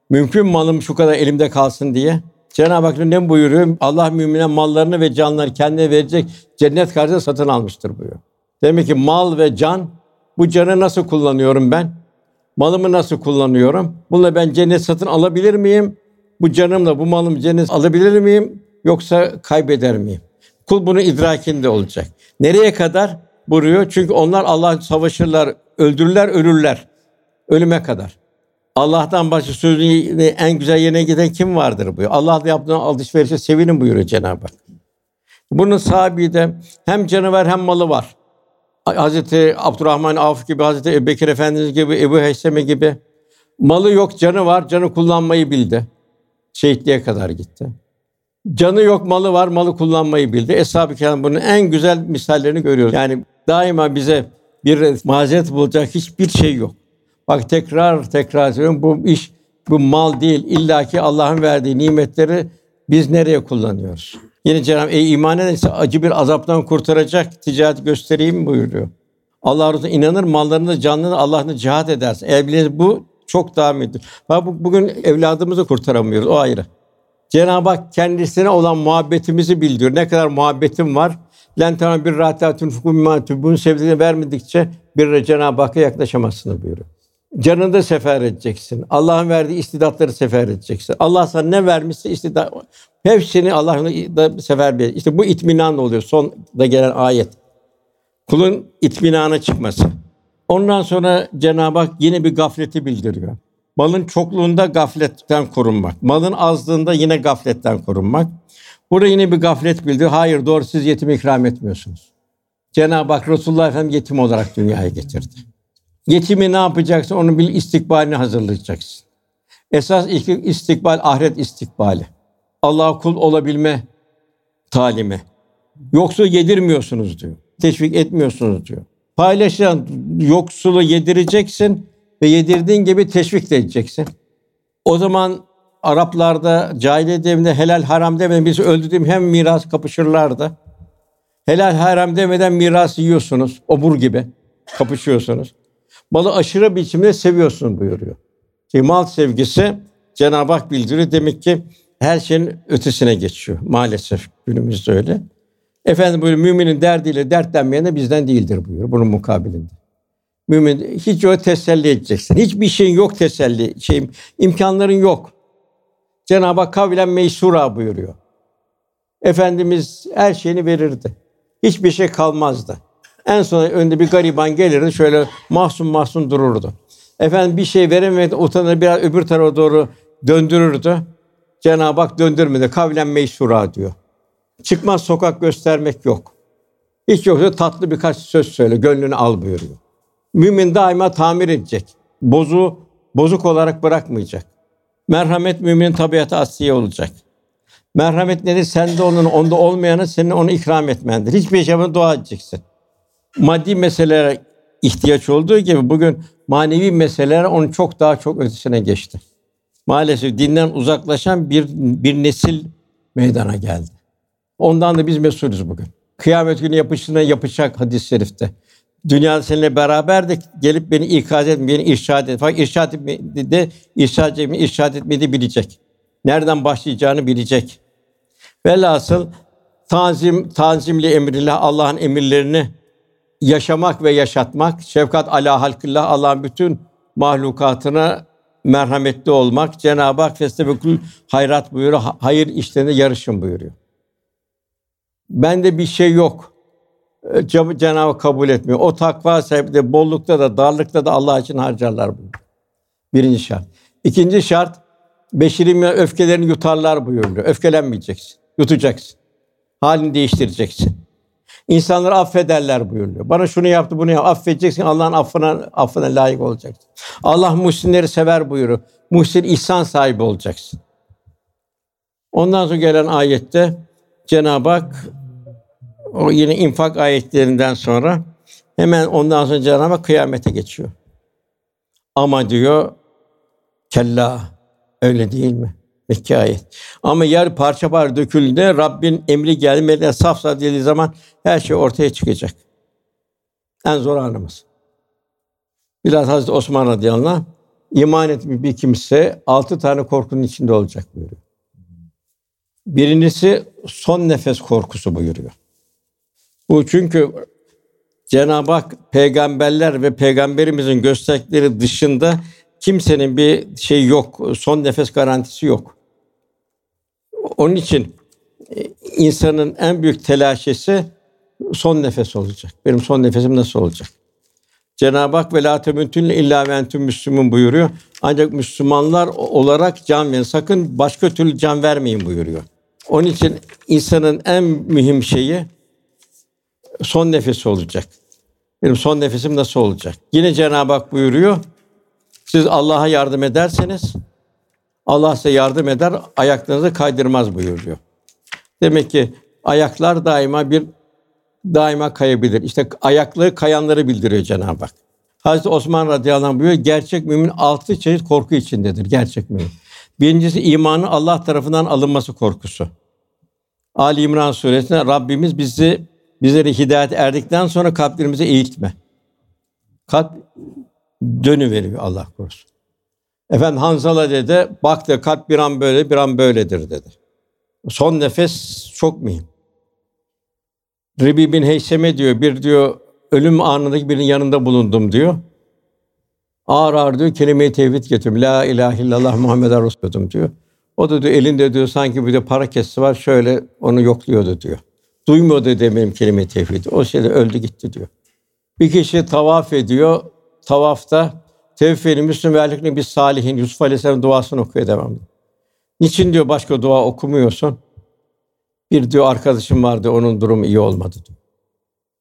Mümkün malım şu kadar elimde kalsın diye. Cenab-ı Hak ne buyuruyor? Allah mümine mallarını ve canları kendine verecek cennet karşılığında satın almıştır buyuruyor. Demek ki mal ve can bu canı nasıl kullanıyorum ben? Malımı nasıl kullanıyorum? Bununla ben cennet satın alabilir miyim? Bu canımla bu malım cennet alabilir miyim? Yoksa kaybeder miyim? Kul bunu idrakinde olacak. Nereye kadar? Buyuruyor. Çünkü onlar Allah savaşırlar, öldürürler, ölürler. Ölüme kadar. Allah'tan başka sözünü en güzel yerine giden kim vardır buyuruyor. Allah'la yaptığın alışverişe sevinin buyuruyor Cenab-ı Hak. Bunun sahibi de hem canı var hem malı var. Hazreti Abdurrahman Avf gibi, Hazreti Ebubekir Efendimiz gibi, Ebu Heyseme gibi malı yok, canı var, canı kullanmayı bildi. Şehitliğe kadar gitti. Canı yok, malı var, malı kullanmayı bildi. Eshab-ı Kiram bunun en güzel misallerini görüyoruz. Yani daima bize bir mazeret bulacak hiçbir şey yok. Bak tekrar tekrar söylüyorum bu iş bu mal değil. İlla ki Allah'ın verdiği nimetleri biz nereye kullanıyoruz? Yine Cenab-ı ey iman ederse acı bir azaptan kurtaracak ticaret göstereyim buyuruyor. Allah Resulü inanır mallarını canlarını Allah'ını cihat edersin. Eğer biliriz bu çok daha müdür. Bak bugün evladımızı kurtaramıyoruz o ayrı. Cenab-ı Hak kendisine olan muhabbetimizi bildiriyor. Ne kadar muhabbetim var. Len tamam bir rahatlatun fukum bunu sevdiğini vermedikçe bir Cenab-ı Hakk'a yaklaşamazsınız buyuruyor. Canını sefer edeceksin. Allah'ın verdiği istidatları sefer edeceksin. Allah sana ne vermişse istidat hepsini Allah'ın da sefer edecek. İşte bu itminan oluyor. Son da gelen ayet. Kulun itminana çıkması. Ondan sonra Cenab-ı Hak yine bir gafleti bildiriyor. Malın çokluğunda gafletten korunmak. Malın azlığında yine gafletten korunmak. Burada yine bir gaflet bildiriyor. Hayır doğru siz yetim ikram etmiyorsunuz. Cenab-ı Hak Resulullah Efendimiz yetim olarak dünyaya getirdi. Yetimi ne yapacaksın? Onun bir istikbalini hazırlayacaksın. Esas istikbal ahiret istikbali. Allah'a kul olabilme talimi. Yoksul yedirmiyorsunuz diyor. Teşvik etmiyorsunuz diyor. Paylaşan yoksulu yedireceksin ve yedirdiğin gibi teşvik de edeceksin. O zaman Araplarda cahiliye devrinde helal haram demeden biz öldürdüğüm hem miras kapışırlardı. Helal haram demeden miras yiyorsunuz. Obur gibi kapışıyorsunuz. Malı aşırı biçimde seviyorsun buyuruyor. Ki mal sevgisi Cenab-ı Hak bildiriyor. Demek ki her şeyin ötesine geçiyor. Maalesef günümüzde öyle. Efendim böyle müminin derdiyle dertlenmeyen de bizden değildir buyuruyor bunun mukabilinde. Mümin hiç o teselli edeceksin. Hiçbir şeyin yok teselli, şeyim imkanların yok. Cenab-ı Hak kavlen meysura buyuruyor. Efendimiz her şeyini verirdi. Hiçbir şey kalmazdı. En son önde bir gariban gelirdi, şöyle mahzun mahzun dururdu. Efendim bir şey veremedi, utanır biraz öbür tarafa doğru döndürürdü. Cenab-ı Hak döndürmedi. Kavlen meysura diyor. Çıkmaz sokak göstermek yok. Hiç yoksa tatlı birkaç söz söyle, gönlünü al buyuruyor. Mümin daima tamir edecek. Bozu bozuk olarak bırakmayacak. Merhamet müminin tabiatı asliye olacak. Merhamet nedir? Sende onun, onda olmayanı senin onu ikram etmendir. Hiçbir yaşamını dua edeceksin. Maddi meselelere ihtiyaç olduğu gibi bugün manevi meseleler onun çok daha çok ötesine geçti. Maalesef dinden uzaklaşan bir bir nesil meydana geldi. Ondan da biz mesulüz bugün. Kıyamet günü yapışına yapacak hadis-i şerifte. Dünya seninle beraber de gelip beni ikaz et, beni irşad et. Fakat irşad etmedi de irşad etmedi, irşad etmedi bilecek. Nereden başlayacağını bilecek. Velhasıl tanzim, tanzimli emrillah Allah'ın emirlerini yaşamak ve yaşatmak, şefkat ala halkillah Allah'ın bütün mahlukatına merhametli olmak, Cenab-ı Hak festebekul hayrat buyuruyor. Hayır işlerinde yarışın buyuruyor. Bende bir şey yok. Ee, Cenab-ı Hak kabul etmiyor. O takva sahibi de bollukta da darlıkta da Allah için harcarlar bunu. Birinci şart. İkinci şart beşeri öfkelerini yutarlar buyuruyor. Öfkelenmeyeceksin. Yutacaksın. Halini değiştireceksin. İnsanları affederler buyuruyor. Bana şunu yaptı, bunu yap. Affedeceksin. Allah'ın affına affına layık olacaksın. Allah muhsinleri sever buyuruyor. Muhsin ihsan sahibi olacaksın. Ondan sonra gelen ayette Cenab-ı Hak o yine infak ayetlerinden sonra hemen ondan sonra Cenab-ı Hak kıyamete geçiyor. Ama diyor kella öyle değil mi? Mekke ayet. Ama yer parça parça döküldüğünde Rabbin emri gelmeden saf saf dediği zaman her şey ortaya çıkacak. En zor anımız. Biraz Hazreti Osman radıyallahu anh iman etmiş bir kimse altı tane korkunun içinde olacak buyuruyor. Birincisi son nefes korkusu buyuruyor. Bu çünkü Cenab-ı Hak peygamberler ve peygamberimizin gösterdikleri dışında kimsenin bir şey yok, son nefes garantisi yok. Onun için e, insanın en büyük telaşesi son nefes olacak. Benim son nefesim nasıl olacak? Cenab-ı Hak ve la temutun illa ve entüm müslümun buyuruyor. Ancak Müslümanlar olarak can verin. Sakın başka türlü can vermeyin buyuruyor. Onun için insanın en mühim şeyi son nefesi olacak. Benim son nefesim nasıl olacak? Yine Cenab-ı Hak buyuruyor. Siz Allah'a yardım ederseniz Allah size yardım eder, ayaklarınızı kaydırmaz buyuruyor. Demek ki ayaklar daima bir daima kayabilir. İşte ayakları kayanları bildiriyor Cenab-ı Hak. Hazreti Osman radıyallahu anh buyuruyor, gerçek mümin altı çeşit korku içindedir. Gerçek mümin. Birincisi imanı Allah tarafından alınması korkusu. Ali İmran suresinde Rabbimiz bizi bizleri hidayet erdikten sonra kalplerimize eğitme. Kalp dönü veriyor Allah korusun. Efendim Hanzala dedi, baktı kalp bir an böyle, bir an böyledir dedi. Son nefes çok mühim. Ribi bin Heyseme diyor, bir diyor ölüm anındaki birinin yanında bulundum diyor. Ağır ağır diyor kelime-i tevhid getirdim. La ilahe illallah Muhammed Resulullah diyor. O da diyor elinde diyor sanki bir de para kesi var şöyle onu yokluyordu diyor. Duymuyordu diye benim kelime-i tevhidi. O şeyde öldü gitti diyor. Bir kişi tavaf ediyor. Tavafta tevfeli Müslüm ve bir salihin Yusuf Aleyhisselam duasını okuyor devamlı. Niçin diyor başka dua okumuyorsun? Bir diyor arkadaşım vardı onun durumu iyi olmadı diyor.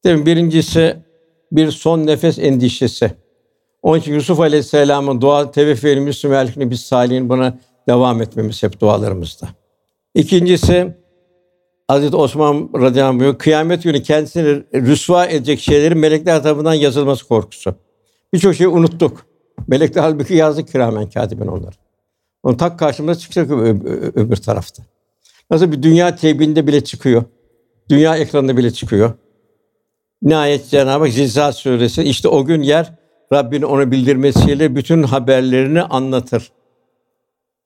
Demin birincisi bir son nefes endişesi. Onun için Yusuf Aleyhisselam'ın dua teveffül müslüm ve biz salihin buna devam etmemiz hep dualarımızda. İkincisi Hazreti Osman radıyallahu anh kıyamet günü kendisini rüsva edecek şeylerin melekler tarafından yazılması korkusu. Birçok şeyi unuttuk. Melekler halbuki yazdı kiramen katiben onları. Onu tak karşımıza çıkacak öbür tarafta. Nasıl bir dünya teybinde bile çıkıyor. Dünya ekranında bile çıkıyor. Nihayet Cenab-ı Hak Zilzal suresi işte o gün yer Rabbin onu bildirmesiyle bütün haberlerini anlatır.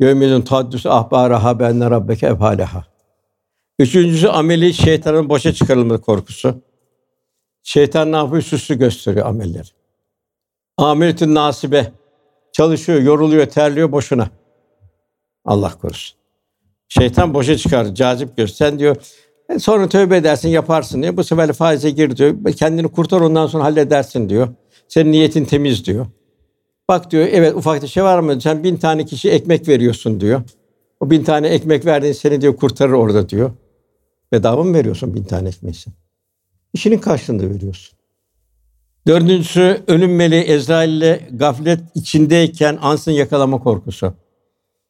Yevmizun taddüs ahbara haberine rabbeke efaleha. Üçüncüsü ameli şeytanın boşa çıkarılma korkusu. Şeytan ne yapıyor? Süslü gösteriyor amelleri. Ameletün nasibe. Çalışıyor, yoruluyor, terliyor boşuna. Allah korusun. Şeytan boşa çıkar, cazip gör. Sen diyor, e sonra tövbe edersin, yaparsın diyor. Bu sefer faize gir diyor. Kendini kurtar ondan sonra halledersin diyor. Senin niyetin temiz diyor. Bak diyor, evet ufak bir şey var mı? Sen bin tane kişi ekmek veriyorsun diyor. O bin tane ekmek verdiğin seni diyor kurtarır orada diyor. Bedava mı veriyorsun bin tane ekmeği sen? İşinin karşılığında veriyorsun. Dördüncüsü ölüm meleği Ezrail ile gaflet içindeyken ansın yakalama korkusu.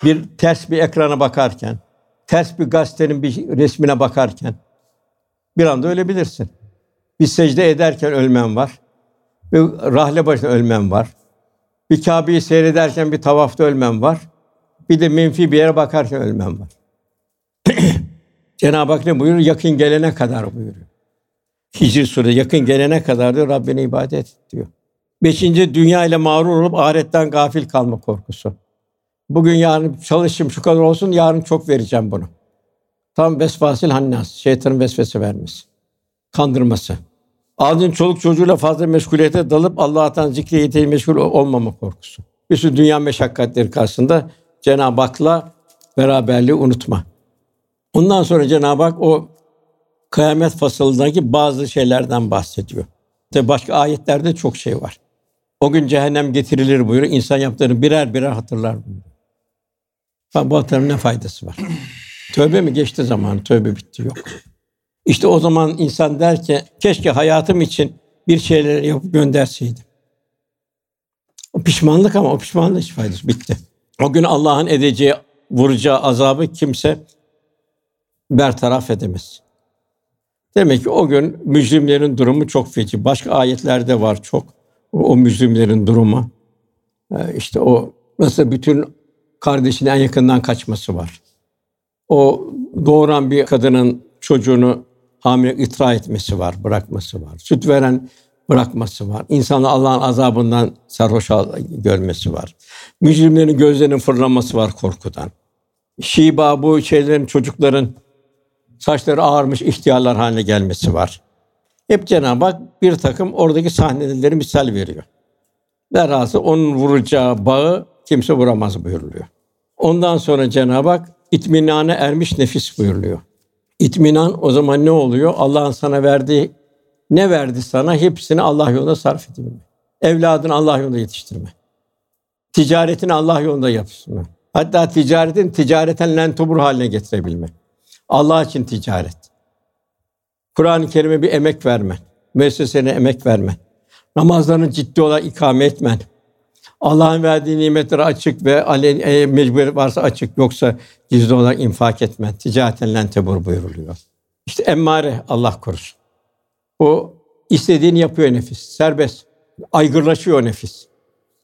Bir ters bir ekrana bakarken, ters bir gazetenin bir resmine bakarken bir anda ölebilirsin. Bir secde ederken ölmem var. Bir rahle başına ölmem var. Bir Kâbe'yi seyrederken bir tavafta ölmem var. Bir de menfi bir yere bakarken ölmem var. Cenab-ı Hak ne buyuruyor? Yakın gelene kadar buyuruyor. Hicr Sure yakın gelene kadar diyor Rabbine ibadet et diyor. Beşinci dünya ile mağrur olup ahiretten gafil kalma korkusu. Bugün yarın çalışayım şu kadar olsun yarın çok vereceğim bunu. Tam vesvasil hannas, şeytanın vesvese vermesi. Kandırması. Ağzın çoluk çocuğuyla fazla meşguliyete dalıp Allah'tan zikri yeteği meşgul olmama korkusu. Bir sürü dünya meşakkatleri karşısında Cenab-ı Hak'la beraberliği unutma. Ondan sonra Cenab-ı Hak o kıyamet fasılındaki bazı şeylerden bahsediyor. Tabi başka ayetlerde çok şey var. O gün cehennem getirilir buyuruyor. İnsan yaptığını birer birer hatırlar buyuruyor. Bak bu hatırın ne faydası var? tövbe mi geçti zaman? Tövbe bitti yok. İşte o zaman insan der ki keşke hayatım için bir şeyler yapıp gönderseydim. O pişmanlık ama o pişmanlık hiç faydası bitti. O gün Allah'ın edeceği, vuracağı azabı kimse bertaraf edemez. Demek ki o gün mücrimlerin durumu çok feci. Başka ayetlerde var çok o, mücrimlerin durumu. Ee, işte o nasıl bütün kardeşinin en yakından kaçması var. O doğuran bir kadının çocuğunu hamile itra etmesi var, bırakması var. Süt veren bırakması var. İnsanı Allah'ın azabından sarhoş görmesi var. Mücrimlerin gözlerinin fırlaması var korkudan. Şiba bu şeylerin çocukların saçları ağarmış ihtiyarlar haline gelmesi var. Hep Cenab-ı Hak bir takım oradaki sahneleri misal veriyor. Velhasıl onun vuracağı bağı kimse vuramaz buyuruluyor. Ondan sonra Cenab-ı Hak itminane ermiş nefis buyuruluyor. İtminan o zaman ne oluyor? Allah'ın sana verdiği ne verdi sana? Hepsini Allah yolunda sarf edebilme. Evladını Allah yolunda yetiştirme. Ticaretini Allah yolunda yapsın. Hatta ticaretin ticareten lentubur haline getirebilme. Allah için ticaret. Kur'an-ı Kerim'e bir emek vermen. Müessesene emek vermen. Namazlarını ciddi olarak ikame etmen. Allah'ın verdiği nimetleri açık ve e, mecbur varsa açık yoksa gizli olarak infak etmen. Ticareten lentebur buyuruluyor. İşte emmare Allah korusun. O istediğini yapıyor nefis. Serbest. Aygırlaşıyor nefis.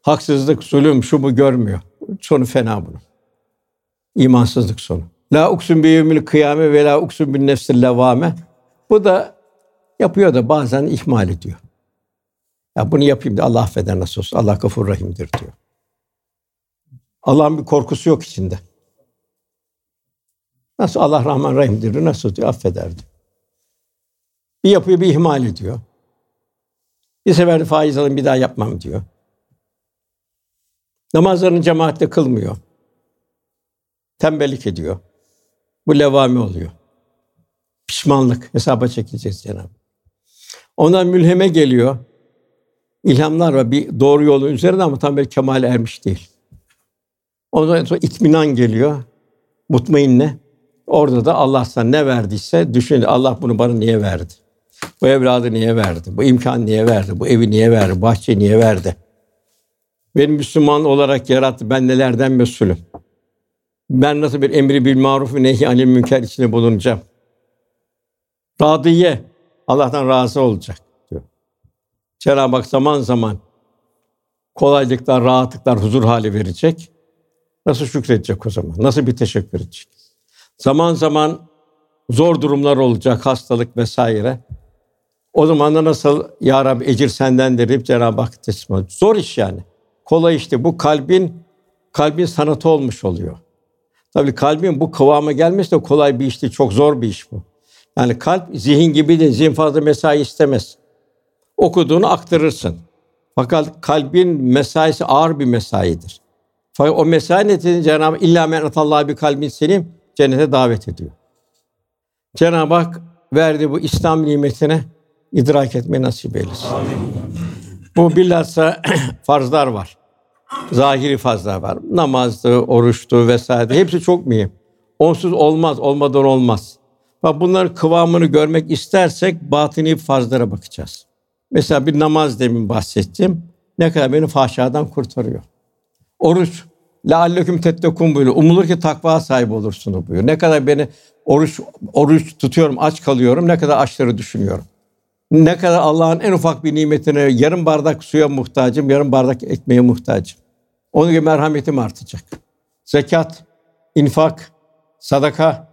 Haksızlık, zulüm, şu bu görmüyor. Sonu fena bunun. İmansızlık sonu. La uksun bi yevmil kıyame ve la uksun bin nefsil levame. Bu da yapıyor da bazen ihmal ediyor. Ya bunu yapayım da Allah affeder nasıl olsa. Allah gafur rahimdir diyor. Allah'ın bir korkusu yok içinde. Nasıl Allah Rahman Rahim'dir nasıl diyor affeder diyor. Bir yapıyor bir ihmal ediyor. Bir sefer faiz alayım bir daha yapmam diyor. Namazlarını cemaatle kılmıyor. Tembellik ediyor. Bu levami oluyor. Pişmanlık hesaba çekileceğiz Cenab-ı Ondan mülheme geliyor. İlhamlar var bir doğru yolun üzerinde ama tam bir kemal ermiş değil. Ondan sonra itminan geliyor. Mutmainne. Orada da Allah sana ne verdiyse düşün Allah bunu bana niye verdi? Bu evladı niye verdi? Bu imkan niye verdi? Bu evi niye verdi? Bahçeyi niye verdi? Beni Müslüman olarak yarattı. Ben nelerden mesulüm? Ben nasıl bir emri bil maruf ve nehy anil münker içinde bulunacağım? Radiye, Allah'tan razı olacak diyor. Cenab-ı Hak zaman zaman kolaylıklar, rahatlıklar, huzur hali verecek. Nasıl şükredecek o zaman? Nasıl bir teşekkür edecek? Zaman zaman zor durumlar olacak, hastalık vesaire. O zaman da nasıl ya Rabbi ecir sendendir deyip Cenab-ı Hak teslim olacak. Zor iş yani. Kolay işte bu kalbin kalbin sanatı olmuş oluyor. Tabii kalbin bu kıvama gelmesi de kolay bir iş değil, çok zor bir iş bu. Yani kalp zihin gibi de zihin fazla mesai istemez. Okuduğunu aktarırsın. Fakat kalbin mesaisi ağır bir mesaidir. Fakat o mesai neticesinde Cenab-ı Hak illa men bir kalbin selim cennete davet ediyor. Cenab-ı Hak verdi bu İslam nimetine idrak etmeyi nasip eylesin. Bu bilhassa farzlar var. Zahiri farzlar var. Namazdı, oruçtu vesaire. Hepsi çok mühim. Onsuz olmaz, olmadan olmaz. Bak bunların kıvamını görmek istersek batini farzlara bakacağız. Mesela bir namaz demin bahsettim. Ne kadar beni fahşadan kurtarıyor. Oruç lealleküm tettekun buyuruyor. Umulur ki takva sahibi olursunuz buyuruyor. Ne kadar beni oruç oruç tutuyorum, aç kalıyorum. Ne kadar açları düşünüyorum. Ne kadar Allah'ın en ufak bir nimetine yarım bardak suya muhtacım, yarım bardak ekmeğe muhtacım. Onun gibi merhametim artacak. Zekat, infak, sadaka.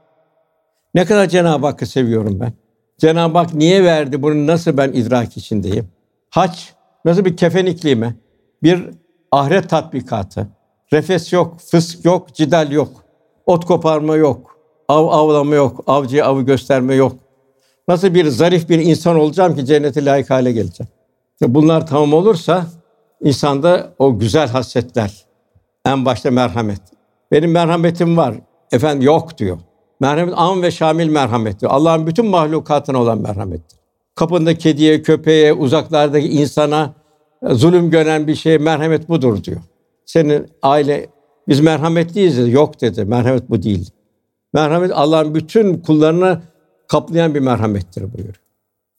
Ne kadar Cenab-ı Hakk'ı seviyorum ben. Cenab-ı Hak niye verdi bunu nasıl ben idrak içindeyim? Hac nasıl bir kefen iklimi? Bir ahiret tatbikatı. Refes yok, fısk yok, cidal yok. Ot koparma yok. Av avlama yok. Avcıya avı gösterme yok. Nasıl bir zarif bir insan olacağım ki cennete layık hale geleceğim. Bunlar tamam olursa insanda o güzel hasletler. En başta merhamet. Benim merhametim var. Efendim yok diyor. Merhamet am ve şamil merhamettir. Allah'ın bütün mahlukatına olan merhamettir. Kapında kediye, köpeğe, uzaklardaki insana zulüm gören bir şeye merhamet budur diyor. Senin aile biz merhametliyiz dedi. Yok dedi. Merhamet bu değil. Merhamet Allah'ın bütün kullarına kaplayan bir merhamettir buyuruyor.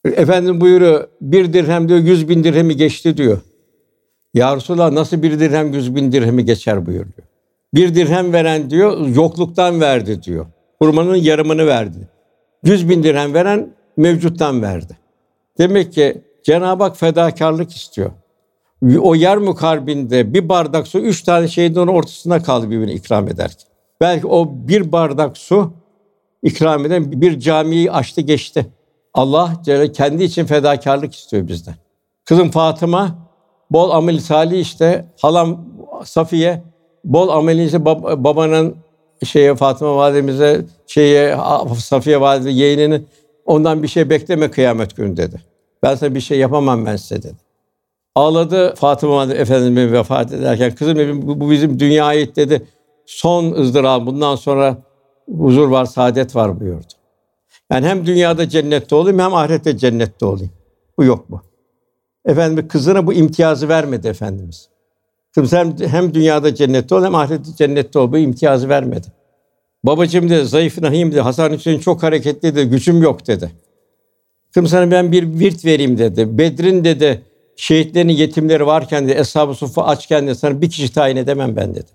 Efendim buyuruyor bir dirhem diyor yüz bin dirhemi geçti diyor. Ya Resulallah nasıl bir dirhem yüz bin dirhemi geçer buyuruyor. Bir dirhem veren diyor yokluktan verdi diyor. Hurmanın yarımını verdi. Yüz bin dirhem veren mevcuttan verdi. Demek ki Cenab-ı Hak fedakarlık istiyor. O yer mukarbinde bir bardak su üç tane şeyin onun ortasında kaldı birbirine ikram ederken. Belki o bir bardak su ikram eden bir camiyi açtı geçti. Allah Celle kendi için fedakarlık istiyor bizden. Kızım Fatıma bol amel salih işte halam Safiye bol ameli işte bab- babanın şeye Fatıma validemize şeye Safiye valide yeğeninin ondan bir şey bekleme kıyamet günü dedi. Ben sana bir şey yapamam ben size dedi. Ağladı Fatıma valide efendimiz vefat ederken kızım bu bizim dünya ait dedi. Son ızdırap bundan sonra huzur var, saadet var buyurdu. Yani hem dünyada cennette olayım hem ahirette cennette olayım. Bu yok mu? Efendim kızına bu imtiyazı vermedi efendimiz. Kızım sen hem dünyada cennette ol hem ahirette cennette ol. Bu imtiyazı vermedi. Babacığım dedi, zayıf nahim dedi. Hasan Hüseyin çok hareketli dedi, gücüm yok dedi. Kızım sana ben bir virt vereyim dedi. Bedrin dedi, şehitlerin yetimleri varken de Eshab-ı Suffa açken de sana bir kişi tayin edemem ben dedi.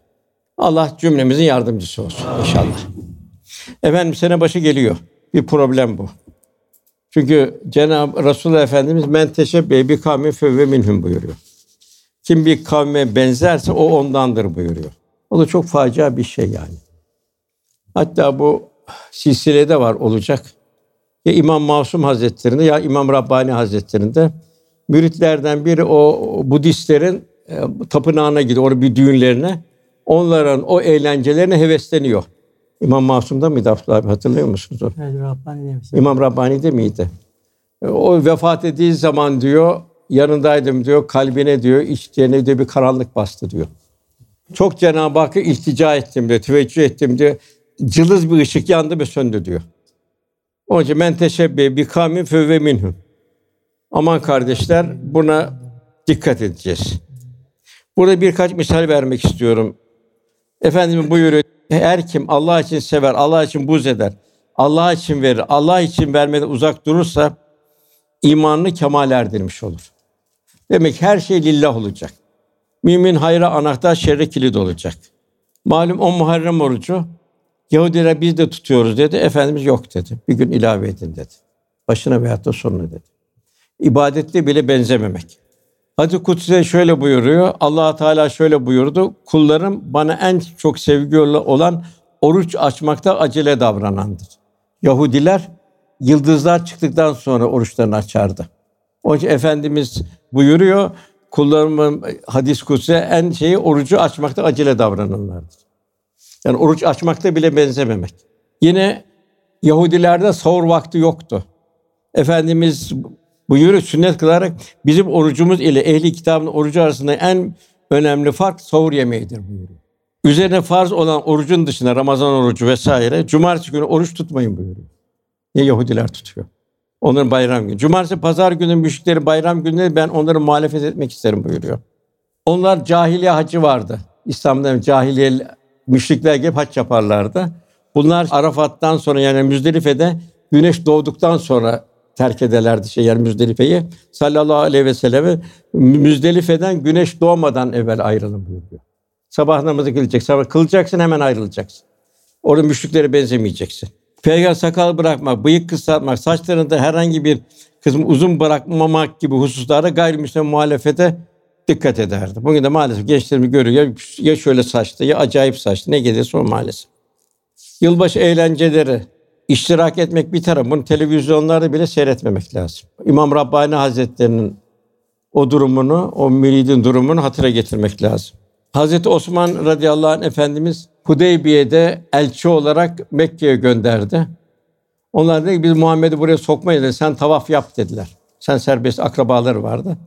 Allah cümlemizin yardımcısı olsun inşallah. Efendim sene başı geliyor. Bir problem bu. Çünkü Cenab-ı Resulullah Efendimiz men teşebbe bi kavmin fevve minhum buyuruyor. Kim bir kavme benzerse o ondandır buyuruyor. O da çok facia bir şey yani. Hatta bu silsilede var olacak. Ya İmam Masum Hazretleri'nde ya İmam Rabbani Hazretleri'nde müritlerden biri o Budistlerin e, tapınağına gidiyor, orada bir düğünlerine. Onların o eğlencelerine hevesleniyor. İmam Masum'da mıydı Abdullah abi hatırlıyor musunuz? Evet, Rabbani. İmam Rabbani'de miydi? E, O vefat ettiği zaman diyor, yanındaydım diyor, kalbine diyor, içlerine diyor bir karanlık bastı diyor. Çok Cenab-ı Hakk'a iltica ettim diyor, teveccüh ettim diyor. Cılız bir ışık yandı ve söndü diyor. Onun için men teşebbe bi kavmin fevve minhum. Aman kardeşler buna dikkat edeceğiz. Burada birkaç misal vermek istiyorum. Efendimiz buyuruyor. Her kim Allah için sever, Allah için buz eder, Allah için verir, Allah için vermeden uzak durursa imanını kemal erdirmiş olur. Demek her şey lillah olacak. Mümin hayra anahtar, şerre kilit olacak. Malum o Muharrem orucu Yahudiler biz de tutuyoruz dedi. Efendimiz yok dedi. Bir gün ilave edin dedi. Başına veyahut da sonuna dedi. İbadette bile benzememek. Hadis Kutsi'de şöyle buyuruyor. Allah Teala şöyle buyurdu. Kullarım bana en çok sevgi olan oruç açmakta acele davranandır. Yahudiler yıldızlar çıktıktan sonra oruçlarını açardı. Onun için Efendimiz buyuruyor, kullarımın hadis kutsi en şeyi orucu açmakta acele davrananlardır. Yani oruç açmakta bile benzememek. Yine Yahudilerde sahur vakti yoktu. Efendimiz buyuruyor sünnet kılarak bizim orucumuz ile ehli kitabın orucu arasında en önemli fark sahur yemeğidir buyuruyor. Üzerine farz olan orucun dışında Ramazan orucu vesaire cumartesi günü oruç tutmayın buyuruyor. Niye Yahudiler tutuyor? Onların bayram günü. Cumartesi, pazar günü müşriklerin bayram günleri ben onları muhalefet etmek isterim buyuruyor. Onlar cahiliye hacı vardı. İslam'da cahiliye müşrikler gibi hac yaparlardı. Bunlar Arafat'tan sonra yani Müzdelife'de güneş doğduktan sonra terk ederlerdi şey yani Müzdelife'yi. Sallallahu aleyhi ve selleme Müzdelife'den güneş doğmadan evvel ayrılın buyuruyor. Sabah namazı kılacak. Sabah kılacaksın hemen ayrılacaksın. Orada müşriklere benzemeyeceksin. Peygamber sakal bırakmak, bıyık kısaltmak, saçlarında herhangi bir kısmı uzun bırakmamak gibi hususlarda gayrimüslim muhalefete dikkat ederdi. Bugün de maalesef gençlerimi görüyor. Ya şöyle saçlı ya acayip saçlı. Ne gelirse o maalesef. Yılbaşı eğlenceleri, iştirak etmek bir taraf. Bunu televizyonlarda bile seyretmemek lazım. İmam Rabbani Hazretleri'nin o durumunu, o müridin durumunu hatıra getirmek lazım. Hazreti Osman radıyallahu anh efendimiz Hudeybiye'de elçi olarak Mekke'ye gönderdi. Onlar dedi ki biz Muhammed'i buraya sokmayız dedi. Sen tavaf yap dediler. Sen serbest akrabaları vardı.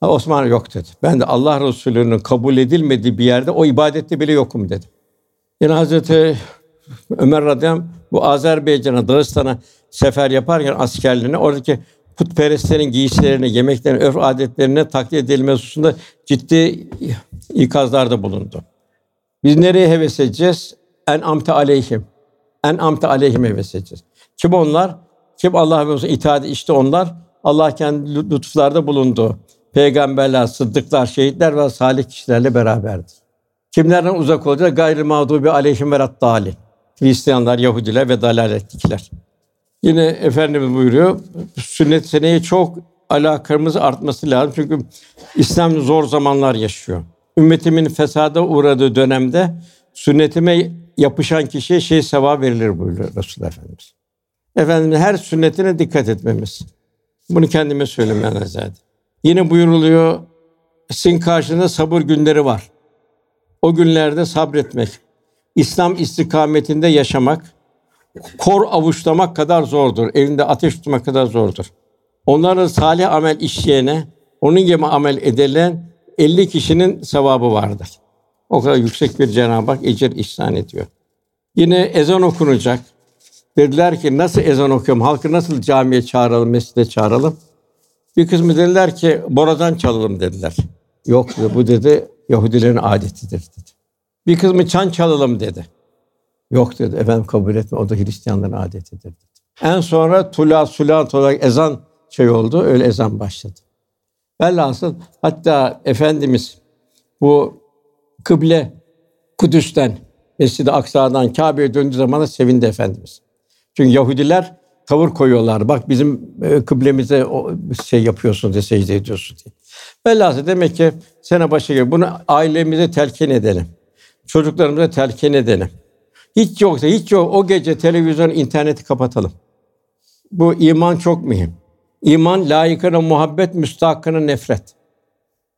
Ha, Osman yok dedi. Ben de Allah Resulü'nün kabul edilmediği bir yerde o ibadette bile yokum dedi. Yine Hazreti Ömer radıyallahu bu Azerbaycan'a, Dağıstan'a sefer yaparken askerliğine oradaki putperestlerin giysilerini, yemeklerini, örf adetlerine taklit edilmesi hususunda ciddi ikazlarda bulundu. Biz nereye heves edeceğiz? En amte aleyhim. En amte aleyhim heves edeceğiz. Kim onlar? Kim Allah ve itaat işte onlar. Allah kendi lütuflarda bulundu. Peygamberler, sıddıklar, şehitler ve salih kişilerle beraberdir. Kimlerden uzak olacak? Gayrı mağdubi aleyhim ve raddali. Hristiyanlar, Yahudiler ve dalaletlikler. Yine Efendimiz buyuruyor, sünnet seneye çok alakamız artması lazım. Çünkü İslam zor zamanlar yaşıyor. Ümmetimin fesada uğradığı dönemde sünnetime yapışan kişiye şey sevap verilir buyuruyor Resulullah Efendimiz. Efendimiz her sünnetine dikkat etmemiz. Bunu kendime söylemeye azade. Yine buyuruluyor, sizin karşında sabır günleri var. O günlerde sabretmek, İslam istikametinde yaşamak, kor avuçlamak kadar zordur. Evinde ateş tutmak kadar zordur. Onların salih amel işleyene, onun gibi amel edilen 50 kişinin sevabı vardır. O kadar yüksek bir Cenab-ı Hak ecir ihsan ediyor. Yine ezan okunacak. Dediler ki nasıl ezan okuyorum? Halkı nasıl camiye çağıralım, mescide çağıralım? Bir kısmı dediler ki boradan çalalım dediler. Yok bu dedi Yahudilerin adetidir dedi. Bir kısmı çan çalalım dedi. Yok dedi. Efendim kabul etme. O da Hristiyanların adetidir dedi. En sonra tula sulat olarak ezan şey oldu. Öyle ezan başladı. Velhasıl hatta Efendimiz bu kıble Kudüs'ten Mescid-i Aksa'dan Kâbe'ye döndüğü zaman da sevindi Efendimiz. Çünkü Yahudiler tavır koyuyorlar. Bak bizim e, kıblemize şey yapıyorsun diye secde ediyorsun diye. Velhasıl demek ki sene başı gibi bunu ailemize telkin edelim. Çocuklarımıza telkin edelim. Hiç yoksa hiç yok o gece televizyon, interneti kapatalım. Bu iman çok mühim. İman layıkına muhabbet, müstahakına nefret.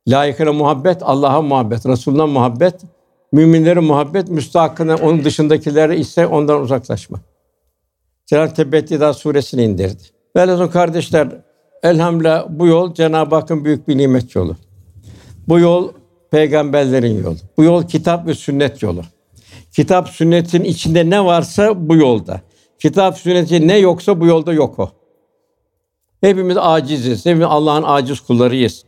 Layıkına muhabbet, Allah'a muhabbet, Resulüne muhabbet, müminlere muhabbet, müstahakına onun dışındakilere ise ondan uzaklaşma. Cenab-ı Tebbetida suresini indirdi. Velhasıl kardeşler, elhamdülillah bu yol Cenab-ı Hakk'ın büyük bir nimet yolu. Bu yol peygamberlerin yolu. Bu yol kitap ve sünnet yolu. Kitap sünnetin içinde ne varsa bu yolda. Kitap sünneti ne yoksa bu yolda yok o. Hepimiz aciziz. Hepimiz Allah'ın aciz kullarıyız.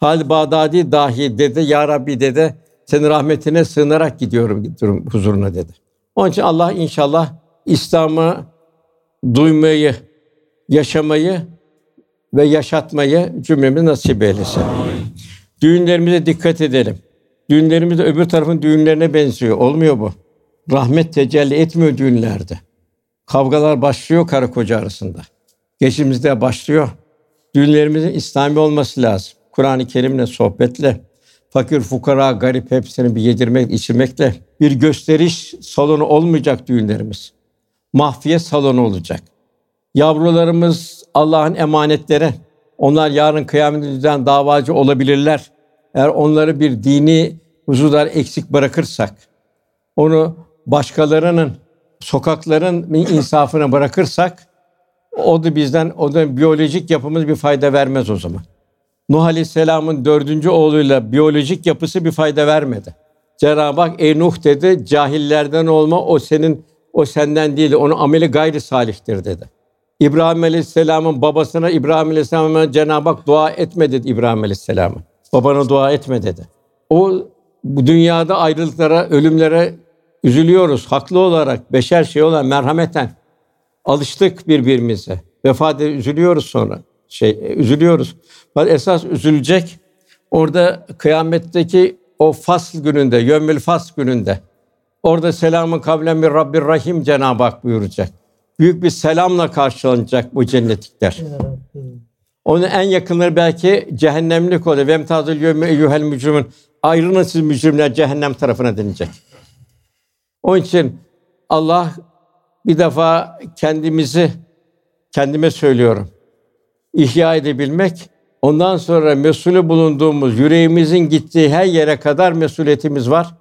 Hal Bağdadi dahi dedi, Ya Rabbi dedi, senin rahmetine sığınarak gidiyorum, huzuruna dedi. Onun için Allah inşallah İslam'ı duymayı, yaşamayı ve yaşatmayı cümlemiz nasip eylesin. Düğünlerimize dikkat edelim. Düğünlerimiz de öbür tarafın düğünlerine benziyor. Olmuyor bu. Rahmet tecelli etmiyor düğünlerde. Kavgalar başlıyor karı koca arasında. Geçimizde başlıyor. Düğünlerimizin İslami olması lazım. Kur'an-ı Kerim'le, sohbetle, fakir, fukara, garip hepsini bir yedirmek, içirmekle bir gösteriş salonu olmayacak düğünlerimiz. Mahfiyet salonu olacak. Yavrularımız Allah'ın emanetleri. Onlar yarın kıyametimizden davacı olabilirler. Eğer onları bir dini hususlar eksik bırakırsak, onu başkalarının, sokakların insafına bırakırsak, o da bizden, o da biyolojik yapımız bir fayda vermez o zaman. Nuh Aleyhisselam'ın dördüncü oğluyla biyolojik yapısı bir fayda vermedi. Cenab-ı Hak ey Nuh dedi, cahillerden olma, o senin, o senden değil, onun ameli gayri salihtir dedi. İbrahim Aleyhisselam'ın babasına İbrahim Aleyhisselam'a Cenab-ı Hak dua etme dedi İbrahim Aleyhisselam'a. Babana dua etme dedi. O bu dünyada ayrılıklara, ölümlere üzülüyoruz haklı olarak, beşer şey olan merhameten alıştık birbirimize. Vefat edip üzülüyoruz sonra. Şey üzülüyoruz. Fakat esas üzülecek orada kıyametteki o fasl gününde, yömmül fasl gününde. Orada selamın kavlen bir Rabbir Rahim Cenab-ı Hak buyuracak. Büyük bir selamla karşılanacak bu cennetlikler. Onun en yakınları belki cehennemlik oluyor. Vem tazil yevme eyyuhel mücrimun. Ayrılın siz mücrimler cehennem tarafına denilecek. Onun için Allah bir defa kendimizi kendime söylüyorum. ihya edebilmek, ondan sonra mesulü bulunduğumuz yüreğimizin gittiği her yere kadar mesuliyetimiz var.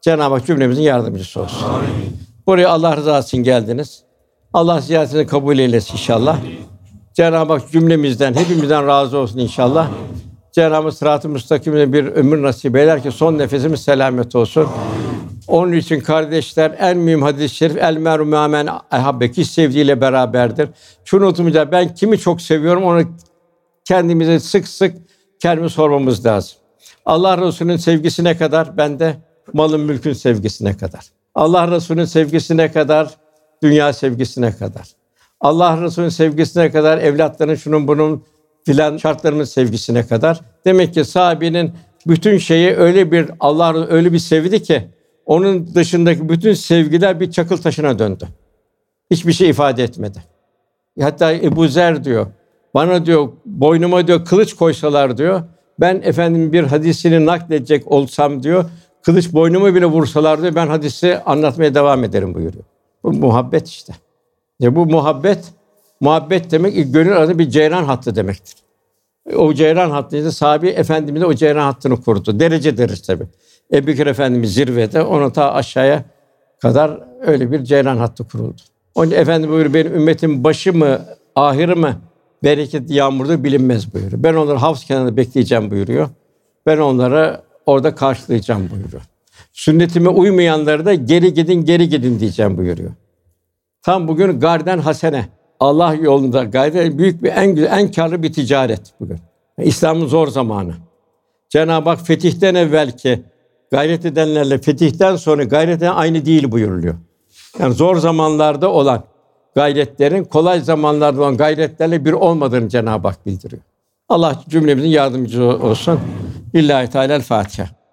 Cenab-ı Hak cümlemizin yardımcısı olsun. Buraya Allah rızası için geldiniz. Allah ziyaretini kabul eylesin inşallah. Cenab-ı Hak cümlemizden, hepimizden razı olsun inşallah. Cenab-ı Sırat-ı Müstakim'e bir ömür nasip eder ki son nefesimiz selamet olsun. Onun için kardeşler en mühim hadis-i şerif el meru men ahabbeki sevdiğiyle beraberdir. Şunu unutmayacağız. Ben kimi çok seviyorum onu kendimize sık sık kendimize sormamız lazım. Allah Resulü'nün sevgisine kadar ben de malın mülkün sevgisine kadar. Allah Resulü'nün sevgisine kadar dünya sevgisine kadar. Allah Resulü'nün sevgisine kadar evlatların şunun bunun filan şartlarının sevgisine kadar. Demek ki sahabenin bütün şeyi öyle bir Allah öyle bir sevdi ki onun dışındaki bütün sevgiler bir çakıl taşına döndü. Hiçbir şey ifade etmedi. Hatta Ebu Zer diyor, bana diyor, boynuma diyor kılıç koysalar diyor, ben efendim bir hadisini nakledecek olsam diyor, kılıç boynuma bile vursalar diyor, ben hadisi anlatmaya devam ederim buyuruyor. Bu muhabbet işte. Ya bu muhabbet, muhabbet demek gönül arasında bir ceyran hattı demektir. O ceyran hattıydı. Sahabi Efendimiz de o ceyran hattını kurdu. Derece derece tabi. Ebu Bekir Efendimiz zirvede, onu ta aşağıya kadar öyle bir ceyran hattı kuruldu. Onun için Efendimiz buyuruyor, benim ümmetim başı mı, ahırı mı bereket yağmurdur bilinmez buyuruyor. Ben onları havz kenarında bekleyeceğim buyuruyor. Ben onları orada karşılayacağım buyuruyor. Sünnetime uymayanları da geri gidin, geri gidin diyeceğim buyuruyor. Tam bugün garden hasene. Allah yolunda gayret büyük bir en güzel, en karlı bir ticaret bugün. İslam'ın zor zamanı. Cenab-ı Hak fetihten evvelki gayret edenlerle fetihten sonra gayret eden aynı değil buyuruluyor. Yani zor zamanlarda olan gayretlerin kolay zamanlarda olan gayretlerle bir olmadığını Cenab-ı Hak bildiriyor. Allah cümlemizin yardımcısı olsun. İllahi Teala Fatiha.